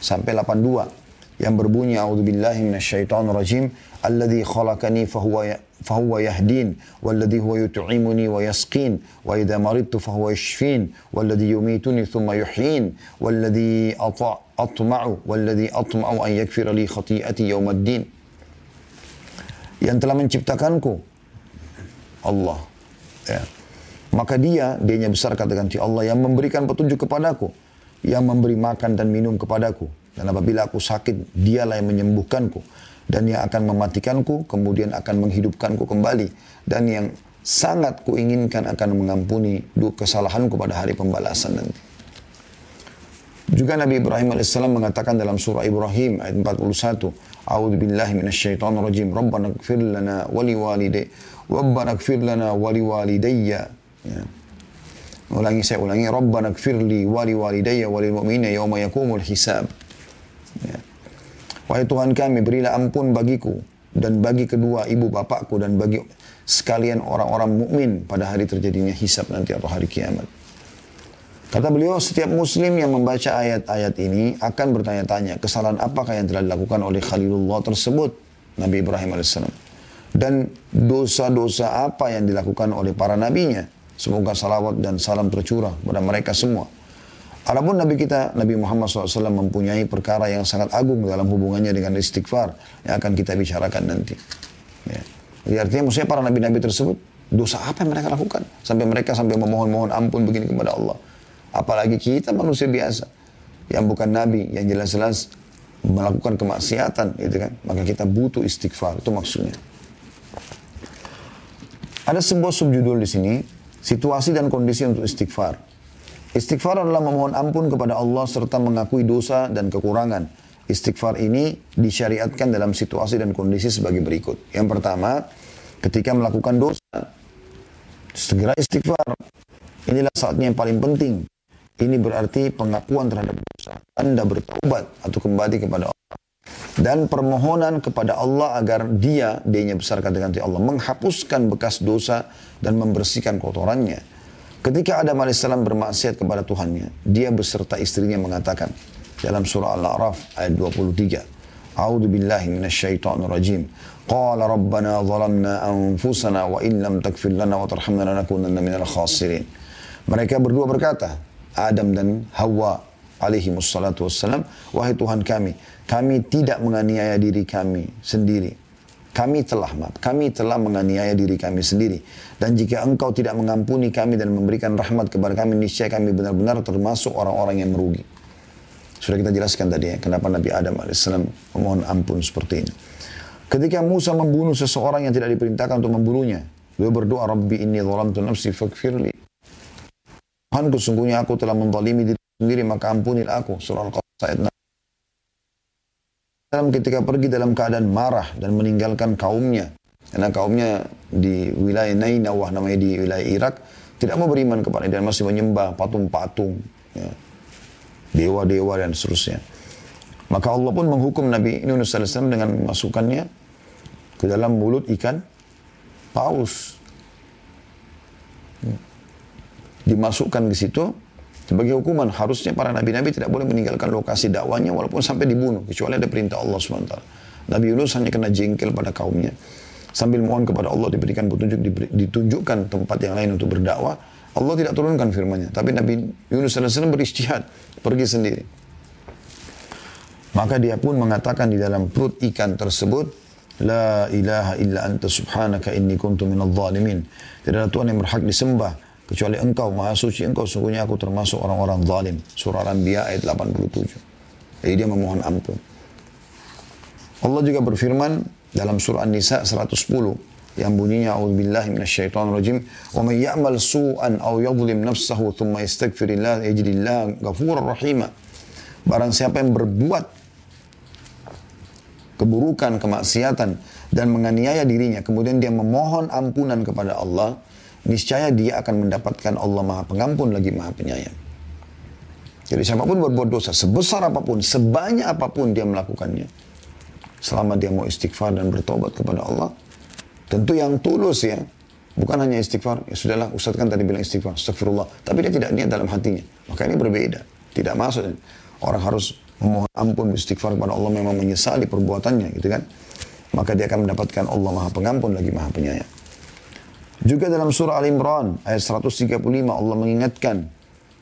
sampai 82 yang berbunyi a'udzubillahi minasyaitonir rajim. Alladzi khalaqani fahuwa ya, fahuwa yahdin walladzi huwa yut'imuni wa yasqin wa idza maridtu fahuwa yashfin walladzi yumituni thumma yuhyin walladzi atma'u walladzi atma'u an yakfira li khati'ati yaumaddin yang telah menciptakanku Allah. Ya maka dia, dianya besar kata ganti Allah yang memberikan petunjuk kepadaku. Yang memberi makan dan minum kepadaku. Dan apabila aku sakit, dialah yang menyembuhkanku. Dan yang akan mematikanku, kemudian akan menghidupkanku kembali. Dan yang sangat kuinginkan akan mengampuni kesalahanku pada hari pembalasan nanti. Juga Nabi Ibrahim AS mengatakan dalam surah Ibrahim ayat 41. A'udhu billahi minasyaitonir rajim. Rabbana gfir lana wali walidayya. Rabbana gfir lana wali walidayya Ya. Ulangi saya ulangi. Rabbana gfirli wali walidayya walil mu'minina yawma yakumul hisab. Ya. Wahai Tuhan kami, berilah ampun bagiku dan bagi kedua ibu bapakku dan bagi sekalian orang-orang mukmin pada hari terjadinya hisab nanti atau hari kiamat. Kata beliau, setiap muslim yang membaca ayat-ayat ini akan bertanya-tanya kesalahan apakah yang telah dilakukan oleh Khalilullah tersebut, Nabi Ibrahim AS. Dan dosa-dosa apa yang dilakukan oleh para nabinya. Semoga salawat dan salam tercurah kepada mereka semua. Adapun Nabi kita, Nabi Muhammad SAW mempunyai perkara yang sangat agung dalam hubungannya dengan istighfar yang akan kita bicarakan nanti. Ya. Jadi artinya maksudnya para nabi-nabi tersebut, dosa apa yang mereka lakukan? Sampai mereka sampai memohon-mohon ampun begini kepada Allah. Apalagi kita manusia biasa, yang bukan nabi, yang jelas-jelas melakukan kemaksiatan, gitu kan? Maka kita butuh istighfar, itu maksudnya. Ada sebuah subjudul di sini, situasi dan kondisi untuk istighfar. Istighfar adalah memohon ampun kepada Allah serta mengakui dosa dan kekurangan. Istighfar ini disyariatkan dalam situasi dan kondisi sebagai berikut. Yang pertama, ketika melakukan dosa, segera istighfar. Inilah saatnya yang paling penting. Ini berarti pengakuan terhadap dosa. Anda bertaubat atau kembali kepada Allah. Dan permohonan kepada Allah agar dia, dia besar katakan Allah, menghapuskan bekas dosa dan membersihkan kotorannya. Ketika Adam AS bermaksiat kepada Tuhannya, dia beserta istrinya mengatakan dalam surah Al-A'raf ayat 23. A'udhu billahi minasyaitonir rajim. Qala rabbana zalamna anfusana wa in lam takfir lana wa tarhamna lanakunanna minal khasirin. Mereka berdua berkata, Adam dan Hawa alaihi wassalatu wassalam, wahai Tuhan kami, kami tidak menganiaya diri kami sendiri kami telah maaf, kami telah menganiaya diri kami sendiri. Dan jika engkau tidak mengampuni kami dan memberikan rahmat kepada kami, niscaya kami benar-benar termasuk orang-orang yang merugi. Sudah kita jelaskan tadi ya, kenapa Nabi Adam AS memohon ampun seperti ini. Ketika Musa membunuh seseorang yang tidak diperintahkan untuk membunuhnya, beliau berdoa, Rabbi inni dhalamtu nafsi fakfirli. Tuhan sesungguhnya aku telah menzalimi diri sendiri, maka ampunilah aku. Surah Al-Qasas ayat 6 ketika pergi dalam keadaan marah dan meninggalkan kaumnya. Karena kaumnya di wilayah Nainawah namanya di wilayah Irak tidak mau beriman kepada dan masih menyembah patung-patung, ya. dewa-dewa dan seterusnya. Maka Allah pun menghukum Nabi Yunus AS dengan memasukkannya ke dalam mulut ikan paus. Ya. Dimasukkan ke situ, sebagai hukuman, harusnya para nabi-nabi tidak boleh meninggalkan lokasi dakwanya walaupun sampai dibunuh. Kecuali ada perintah Allah SWT. Nabi Yunus hanya kena jengkel pada kaumnya. Sambil mohon kepada Allah diberikan petunjuk, ditunjukkan tempat yang lain untuk berdakwah. Allah tidak turunkan firmannya. Tapi Nabi Yunus SAW beristihad, pergi sendiri. Maka dia pun mengatakan di dalam perut ikan tersebut, La ilaha illa anta subhanaka inni kuntu minal zalimin. Tidak ada Tuhan yang berhak disembah Kecuali engkau maha suci, engkau sungguhnya aku termasuk orang-orang zalim. Surah Al-Anbiya ayat 87. Jadi dia memohon ampun. Allah juga berfirman dalam surah An-Nisa 110 yang bunyinya a'udzubillahi minasyaitonir rajim wa may ya'mal su'an aw yadhlim nafsahu thumma yastaghfirillah yajidillah ghafurur rahima barang siapa yang berbuat keburukan kemaksiatan dan menganiaya dirinya kemudian dia memohon ampunan kepada Allah niscaya dia akan mendapatkan Allah Maha Pengampun lagi Maha Penyayang. Jadi siapa pun berbuat dosa, sebesar apa pun, sebanyak apa pun dia melakukannya, selama dia mau istighfar dan bertobat kepada Allah, tentu yang tulus ya, bukan hanya istighfar, ya sudahlah Ustaz kan tadi bilang istighfar, astagfirullah, tapi dia tidak niat dalam hatinya, maka ini berbeda, tidak masuk. Orang harus memohon ampun istighfar kepada Allah memang menyesali perbuatannya gitu kan, maka dia akan mendapatkan Allah Maha Pengampun lagi Maha Penyayang. Juga dalam surah Al-Imran ayat 135 Allah mengingatkan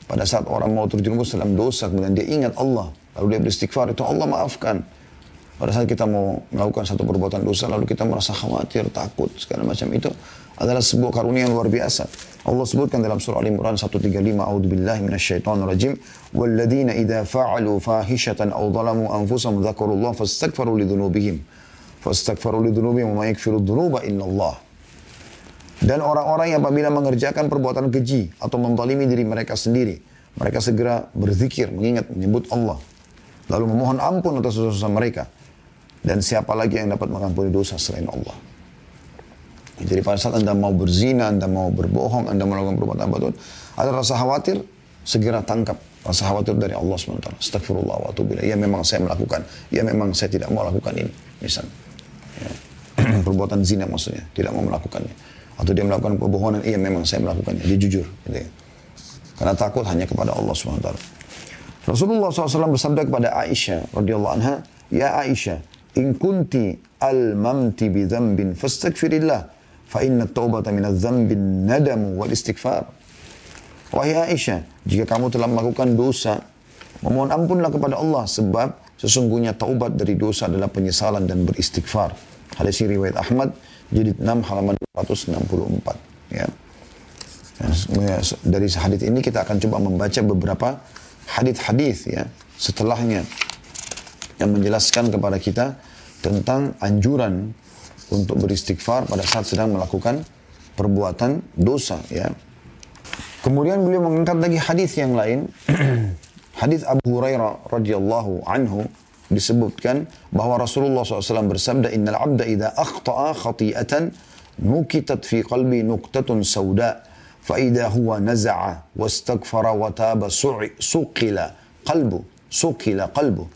pada saat orang mau terjerumus dalam dosa kemudian dia ingat Allah lalu dia beristighfar itu Allah maafkan. Pada saat kita mau melakukan satu perbuatan dosa lalu kita merasa khawatir, takut segala macam itu adalah sebuah karunia yang luar biasa. Allah sebutkan dalam surah Al-Imran 135 A'udzubillahi minasyaitonirrajim walladzina idza fa'alu fahishatan aw zalamu anfusahum dzakarullah fastaghfiru lidzunubihim fastaghfiru lidzunubihim wa ma yaghfiru dzunuba illallah dan orang-orang yang apabila mengerjakan perbuatan keji atau menzalimi diri mereka sendiri, mereka segera berzikir, mengingat, menyebut Allah. Lalu memohon ampun atas dosa-dosa mereka. Dan siapa lagi yang dapat mengampuni dosa selain Allah. Jadi pada saat Anda mau berzina, Anda mau berbohong, Anda melakukan perbuatan apa ada rasa khawatir, segera tangkap rasa khawatir dari Allah SWT. Astagfirullah wa atubillah. Ya memang saya melakukan. Ya memang saya tidak mau lakukan ini. Misalnya. Ya. perbuatan zina maksudnya, tidak mau melakukannya. Atau dia melakukan kebohongan, iya memang saya melakukannya, dia jujur. Gitu ya. Karena takut hanya kepada Allah SWT. Rasulullah SAW bersabda kepada Aisyah radhiyallahu anha, Ya Aisyah, in kunti al-mamti bi dzambin fastaghfirillah fa inna taubata min adz-dzambi nadamu wal istighfar. Wahai Aisyah, jika kamu telah melakukan dosa, memohon ampunlah kepada Allah sebab sesungguhnya taubat dari dosa adalah penyesalan dan beristighfar. Hadis riwayat Ahmad jilid 6 halaman 464 ya. Dari hadis ini kita akan coba membaca beberapa hadis-hadis ya setelahnya yang menjelaskan kepada kita tentang anjuran untuk beristighfar pada saat sedang melakukan perbuatan dosa ya Kemudian beliau mengangkat lagi hadis yang lain. hadis Abu Hurairah radhiyallahu anhu disebutkan bahwa Rasulullah SAW bersabda Innal abda idha akhta'a khati'atan نكتت في قلبي نكتة سوداء فإذا هو نزع واستغفر وتاب سقل قلبه سقل قلبه.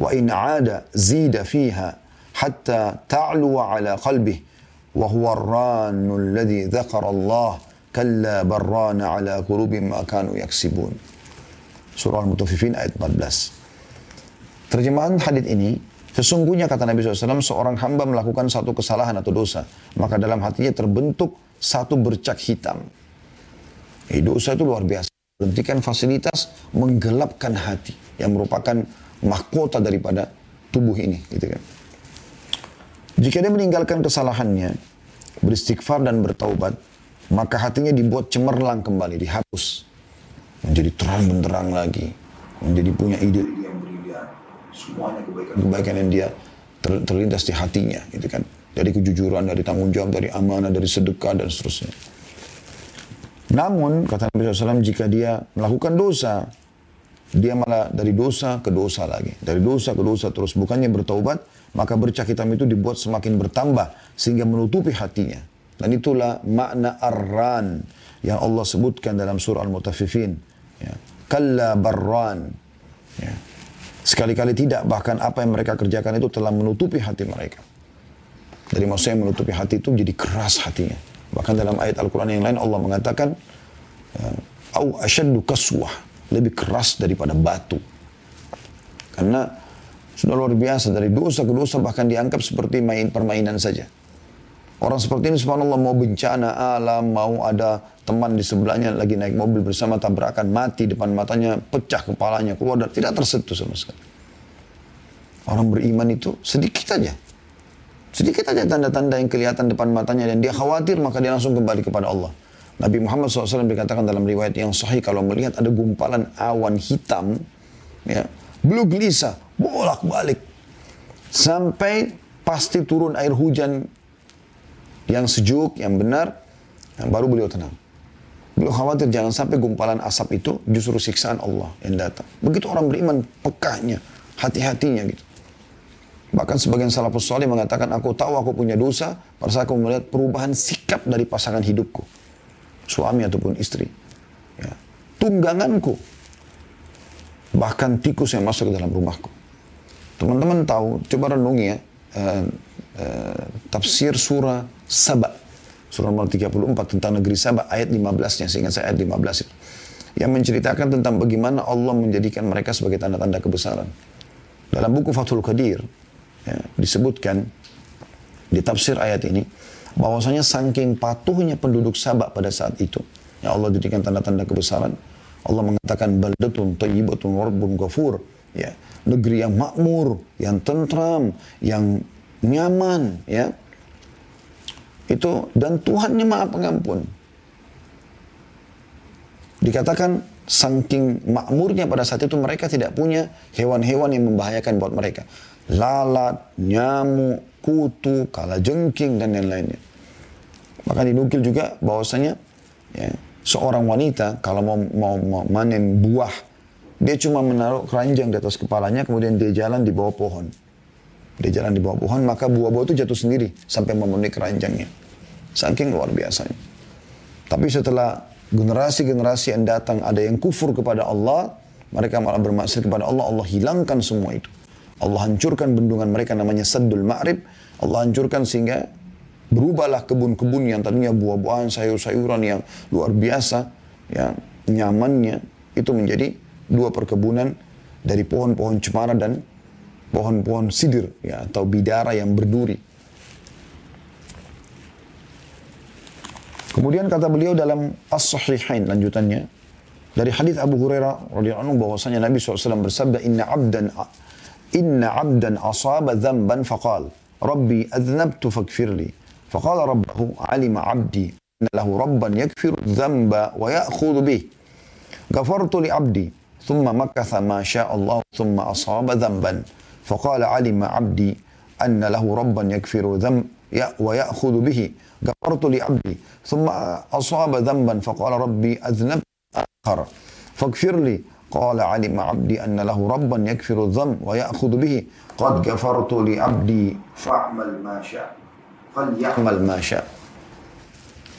وإن عاد زيد فيها حتى تعلو على قلبه وهو الران الذي ذكر الله كلا بران على قلوب ما كانوا يكسبون. سورة المطففين آية 14 ترجمان حديث إني sesungguhnya kata Nabi SAW, seorang hamba melakukan satu kesalahan atau dosa, maka dalam hatinya terbentuk satu bercak hitam. Eh, dosa itu luar biasa. Berhentikan fasilitas, menggelapkan hati, yang merupakan mahkota daripada tubuh ini. Gitu kan. Jika dia meninggalkan kesalahannya, beristighfar dan bertaubat, maka hatinya dibuat cemerlang kembali, dihapus. Menjadi terang benderang lagi. Menjadi punya ide Semuanya kebaikan-kebaikan yang dia ter, terlintas di hatinya. Gitu kan. Dari kejujuran, dari tanggung jawab, dari amanah, dari sedekah, dan seterusnya. Namun, kata Nabi SAW, jika dia melakukan dosa, dia malah dari dosa ke dosa lagi. Dari dosa ke dosa terus. Bukannya bertaubat, maka bercak hitam itu dibuat semakin bertambah. Sehingga menutupi hatinya. Dan itulah makna arran yang Allah sebutkan dalam surah Al-Mutaffifin. Ya. Kalla barran. Ya. Sekali-kali tidak, bahkan apa yang mereka kerjakan itu telah menutupi hati mereka. Dari maksudnya menutupi hati itu jadi keras hatinya. Bahkan dalam ayat Al-Quran yang lain Allah mengatakan, ya, Au asyaddu kaswah. Lebih keras daripada batu. Karena sudah luar biasa dari dosa ke dosa bahkan dianggap seperti main permainan saja. Orang seperti ini subhanallah mau bencana alam, mau ada teman di sebelahnya lagi naik mobil bersama tabrakan, mati depan matanya, pecah kepalanya, keluar dan tidak tersentuh sama sekali. Orang beriman itu sedikit aja. Sedikit aja tanda-tanda yang kelihatan depan matanya dan dia khawatir maka dia langsung kembali kepada Allah. Nabi Muhammad SAW dikatakan dalam riwayat yang sahih kalau melihat ada gumpalan awan hitam, ya, belu gelisah, bolak-balik. Sampai pasti turun air hujan yang sejuk, yang benar, yang baru beliau tenang. Beliau khawatir jangan sampai gumpalan asap itu justru siksaan Allah yang datang. Begitu orang beriman, pekahnya, hati-hatinya gitu. Bahkan sebagian salafus soleh mengatakan, aku tahu aku punya dosa, pada aku melihat perubahan sikap dari pasangan hidupku. Suami ataupun istri. Ya. Tungganganku. Bahkan tikus yang masuk ke dalam rumahku. Teman-teman tahu, coba renungi ya. Uh, uh, tafsir surah Saba. Surah nomor 34 tentang negeri Saba ayat 15-nya, seingat saya ayat 15 itu. Yang menceritakan tentang bagaimana Allah menjadikan mereka sebagai tanda-tanda kebesaran. Dalam buku Fathul Qadir, ya, disebutkan di tafsir ayat ini, bahwasanya saking patuhnya penduduk Sabak pada saat itu, ya Allah jadikan tanda-tanda kebesaran, Allah mengatakan baldatun tayyibatun warbun ghafur, ya, negeri yang makmur, yang tentram, yang nyaman, ya, itu dan Tuhannya Maha Pengampun. Dikatakan saking makmurnya pada saat itu mereka tidak punya hewan-hewan yang membahayakan buat mereka. Lalat, nyamuk, kutu, kalajengking dan lain-lainnya. Maka dinukil juga bahwasanya ya, seorang wanita kalau mau, mau, mau manen buah, dia cuma menaruh keranjang di atas kepalanya, kemudian dia jalan di bawah pohon. Dia jalan di bawah pohon, maka buah-buah itu jatuh sendiri sampai memenuhi keranjangnya. Saking luar biasanya. Tapi setelah generasi-generasi yang datang ada yang kufur kepada Allah, mereka malah bermaksud kepada Allah, Allah hilangkan semua itu. Allah hancurkan bendungan mereka namanya Saddul Ma'rib. Allah hancurkan sehingga Berubahlah kebun-kebun yang tadinya buah-buahan, sayur-sayuran yang luar biasa, ya, nyamannya, itu menjadi dua perkebunan dari pohon-pohon cemara dan pohon-pohon sidir, ya, atau bidara yang berduri. Kemudian kata beliau dalam As-Sahihain lanjutannya, dari hadis Abu Hurairah radhiyallahu anhu bahwasanya Nabi SAW bersabda, Inna abdan Inna abdan asaba dhanban faqal, Rabbi adnabtu fakfirli. فقال ربه علم عبدي أن له ربا يكفر الذنب ويأخذ به غفرت لعبدي ثم مكث ما شاء الله ثم أصاب ذنبا فقال علم عبدي أن له ربا يكفر ذنب ويأخذ به غفرت لعبدي ثم أصاب ذنبا فقال ربي أذنبت آخر فاغفر لي قال علم عبدي أن له ربا يكفر الذنب ويأخذ به قد غفرت لعبدي فاعمل ما شاء falyamal masya.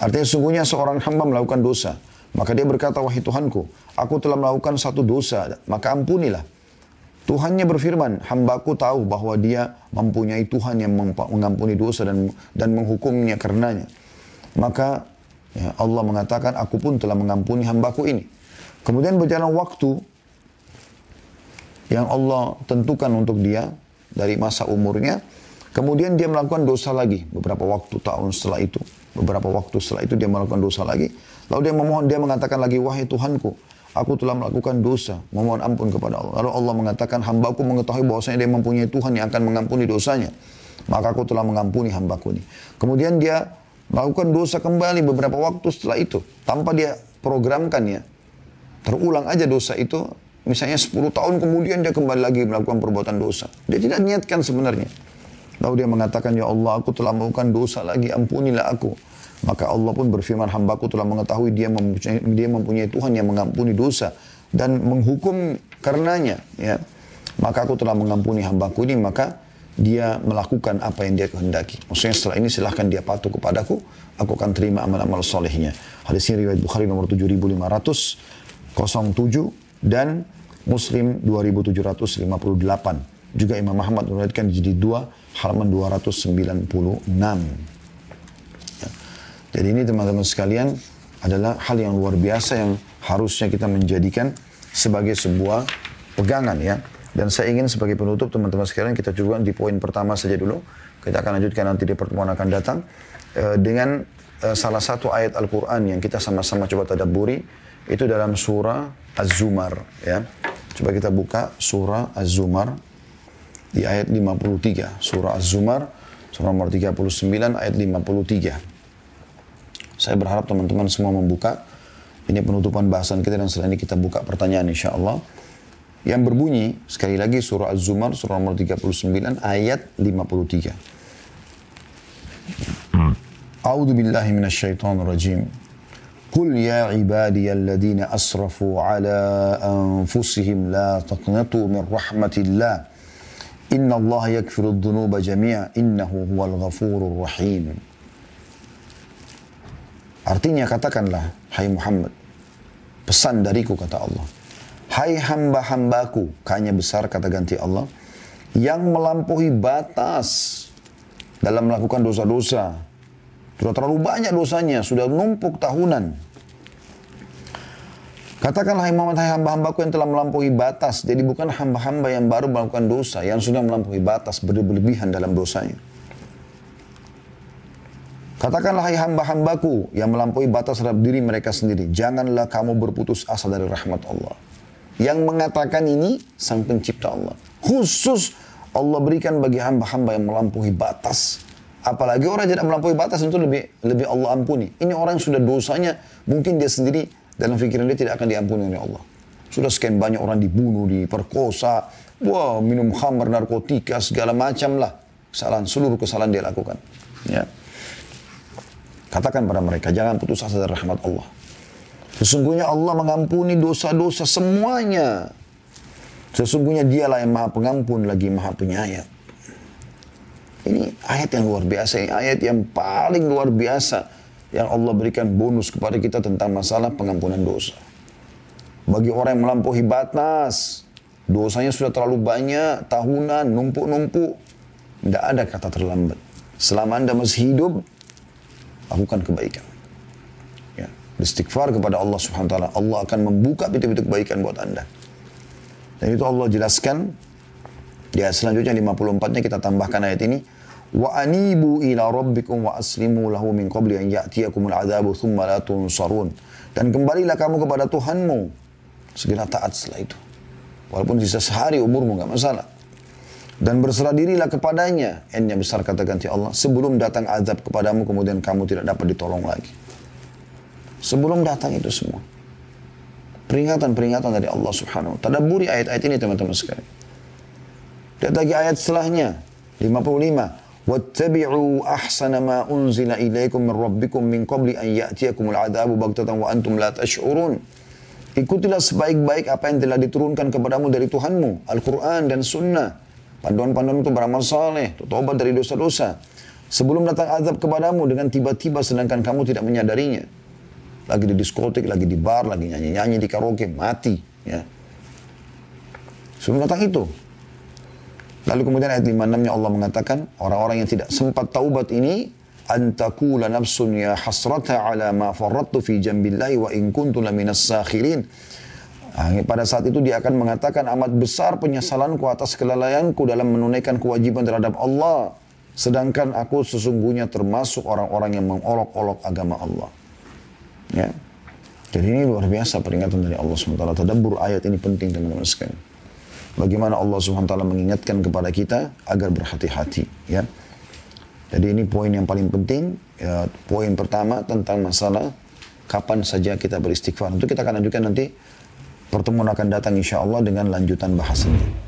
Artinya sungguhnya seorang hamba melakukan dosa. Maka dia berkata, wahai Tuhanku, aku telah melakukan satu dosa, maka ampunilah. Tuhannya berfirman, hambaku tahu bahwa dia mempunyai Tuhan yang mengampuni dosa dan dan menghukumnya karenanya. Maka ya, Allah mengatakan, aku pun telah mengampuni hambaku ini. Kemudian berjalan waktu yang Allah tentukan untuk dia dari masa umurnya, Kemudian dia melakukan dosa lagi beberapa waktu tahun setelah itu. Beberapa waktu setelah itu dia melakukan dosa lagi. Lalu dia memohon, dia mengatakan lagi, wahai Tuhanku, aku telah melakukan dosa, memohon ampun kepada Allah. Lalu Allah mengatakan, hambaku mengetahui bahwasanya dia mempunyai Tuhan yang akan mengampuni dosanya. Maka aku telah mengampuni hambaku ini. Kemudian dia melakukan dosa kembali beberapa waktu setelah itu. Tanpa dia programkan ya. Terulang aja dosa itu. Misalnya 10 tahun kemudian dia kembali lagi melakukan perbuatan dosa. Dia tidak niatkan sebenarnya. Lalu dia mengatakan, Ya Allah, aku telah melakukan dosa lagi, ampunilah aku. Maka Allah pun berfirman, hambaku telah mengetahui dia mempunyai, dia mempunyai Tuhan yang mengampuni dosa dan menghukum karenanya. Ya. Maka aku telah mengampuni hambaku ini, maka dia melakukan apa yang dia kehendaki. Maksudnya setelah ini silahkan dia patuh kepadaku, aku akan terima amal-amal solehnya. Hadis ini riwayat Bukhari nomor 7507 dan Muslim 2758. Juga Imam Ahmad meriwayatkan jadi dua halaman 296. Jadi ini teman-teman sekalian adalah hal yang luar biasa yang harusnya kita menjadikan sebagai sebuah pegangan ya. Dan saya ingin sebagai penutup teman-teman sekalian kita juga di poin pertama saja dulu. Kita akan lanjutkan nanti di pertemuan akan datang. Eh, dengan eh, salah satu ayat Al-Quran yang kita sama-sama coba tadaburi. Itu dalam surah Az-Zumar ya. Coba kita buka surah Az-Zumar di ayat 53 surah Az-Zumar surah nomor 39 ayat 53. Saya berharap teman-teman semua membuka ini penutupan bahasan kita dan setelah ini kita buka pertanyaan insya Allah yang berbunyi sekali lagi surah Az-Zumar surah nomor 39 ayat 53. A'udzu billahi minasyaitonir rajim. قل يا عبادي الذين أسرفوا على أنفسهم لا تقنطوا من رحمة الله Inna Allah yakfiru dhunuba jami'a innahu huwal ghafurur rahim. Artinya katakanlah, hai Muhammad, pesan dariku kata Allah. Hai hamba-hambaku, kanya besar kata ganti Allah, yang melampaui batas dalam melakukan dosa-dosa. Sudah terlalu banyak dosanya, sudah numpuk tahunan. Katakanlah Muhammad hai hamba-hambaku yang telah melampaui batas. Jadi bukan hamba-hamba yang baru melakukan dosa, yang sudah melampaui batas, berlebihan dalam dosanya. Katakanlah hai hamba-hambaku yang melampaui batas terhadap diri mereka sendiri. Janganlah kamu berputus asa dari rahmat Allah. Yang mengatakan ini sang pencipta Allah. Khusus Allah berikan bagi hamba-hamba yang melampaui batas. Apalagi orang yang tidak melampaui batas itu lebih lebih Allah ampuni. Ini orang yang sudah dosanya mungkin dia sendiri dalam pikiran dia tidak akan diampuni oleh Allah. Sudah sekian banyak orang dibunuh, diperkosa, wah minum khamar, narkotika, segala macam lah. Kesalahan, seluruh kesalahan dia lakukan. Ya. Katakan pada mereka, jangan putus asa dari rahmat Allah. Sesungguhnya Allah mengampuni dosa-dosa semuanya. Sesungguhnya dialah yang maha pengampun lagi maha penyayang. Ini ayat yang luar biasa, ini ayat yang paling luar biasa yang Allah berikan bonus kepada kita tentang masalah pengampunan dosa. Bagi orang yang melampaui batas, dosanya sudah terlalu banyak, tahunan, numpuk-numpuk, tidak ada kata terlambat. Selama Anda masih hidup, lakukan kebaikan. Ya, beristighfar kepada Allah Subhanahu wa taala, Allah akan membuka pintu-pintu kebaikan buat Anda. Dan itu Allah jelaskan di ayat selanjutnya 54-nya kita tambahkan ayat ini. Wa anibu ila rabbikum wa aslimu lahu min qabli an ya'tiyakumul adzabu thumma la tunsarun. Dan kembalilah kamu kepada Tuhanmu segera taat setelah itu. Walaupun sisa sehari umurmu nggak masalah dan berserah dirilah kepadanya ennya besar kata ganti Allah sebelum datang azab kepadamu kemudian kamu tidak dapat ditolong lagi sebelum datang itu semua peringatan-peringatan dari Allah subhanahu wa ta'ala tadaburi ayat-ayat ini teman-teman sekalian lihat lagi ayat setelahnya 55 واتبعوا أحسن ما أنزل إليكم من ربكم من قبل أن يأتيكم العذاب بغتة وأنتم لا تشعرون Ikutilah sebaik-baik apa yang telah diturunkan kepadamu dari Tuhanmu, Al-Quran dan Sunnah. Panduan-panduan itu beramal saleh, tobat dari dosa-dosa. Sebelum datang azab kepadamu dengan tiba-tiba sedangkan kamu tidak menyadarinya. Lagi di diskotik, lagi di bar, lagi nyanyi-nyanyi di karaoke, mati. Ya. Sebelum datang itu, Lalu kemudian ayat 56-nya Allah mengatakan, orang-orang yang tidak sempat taubat ini, antakula nafsun ya hasrata ala ma farrattu fi jambillahi wa in kuntu laminas sakhirin. Pada saat itu dia akan mengatakan amat besar penyesalanku atas kelalaianku dalam menunaikan kewajiban terhadap Allah. Sedangkan aku sesungguhnya termasuk orang-orang yang mengolok-olok agama Allah. Ya. Jadi ini luar biasa peringatan dari Allah SWT. Tadabur ayat ini penting teman-teman. Bagaimana Allah SWT mengingatkan kepada kita agar berhati-hati. Ya. Jadi ini poin yang paling penting. Ya, poin pertama tentang masalah kapan saja kita beristighfar. Untuk kita akan lanjutkan nanti pertemuan akan datang insya Allah dengan lanjutan bahasannya.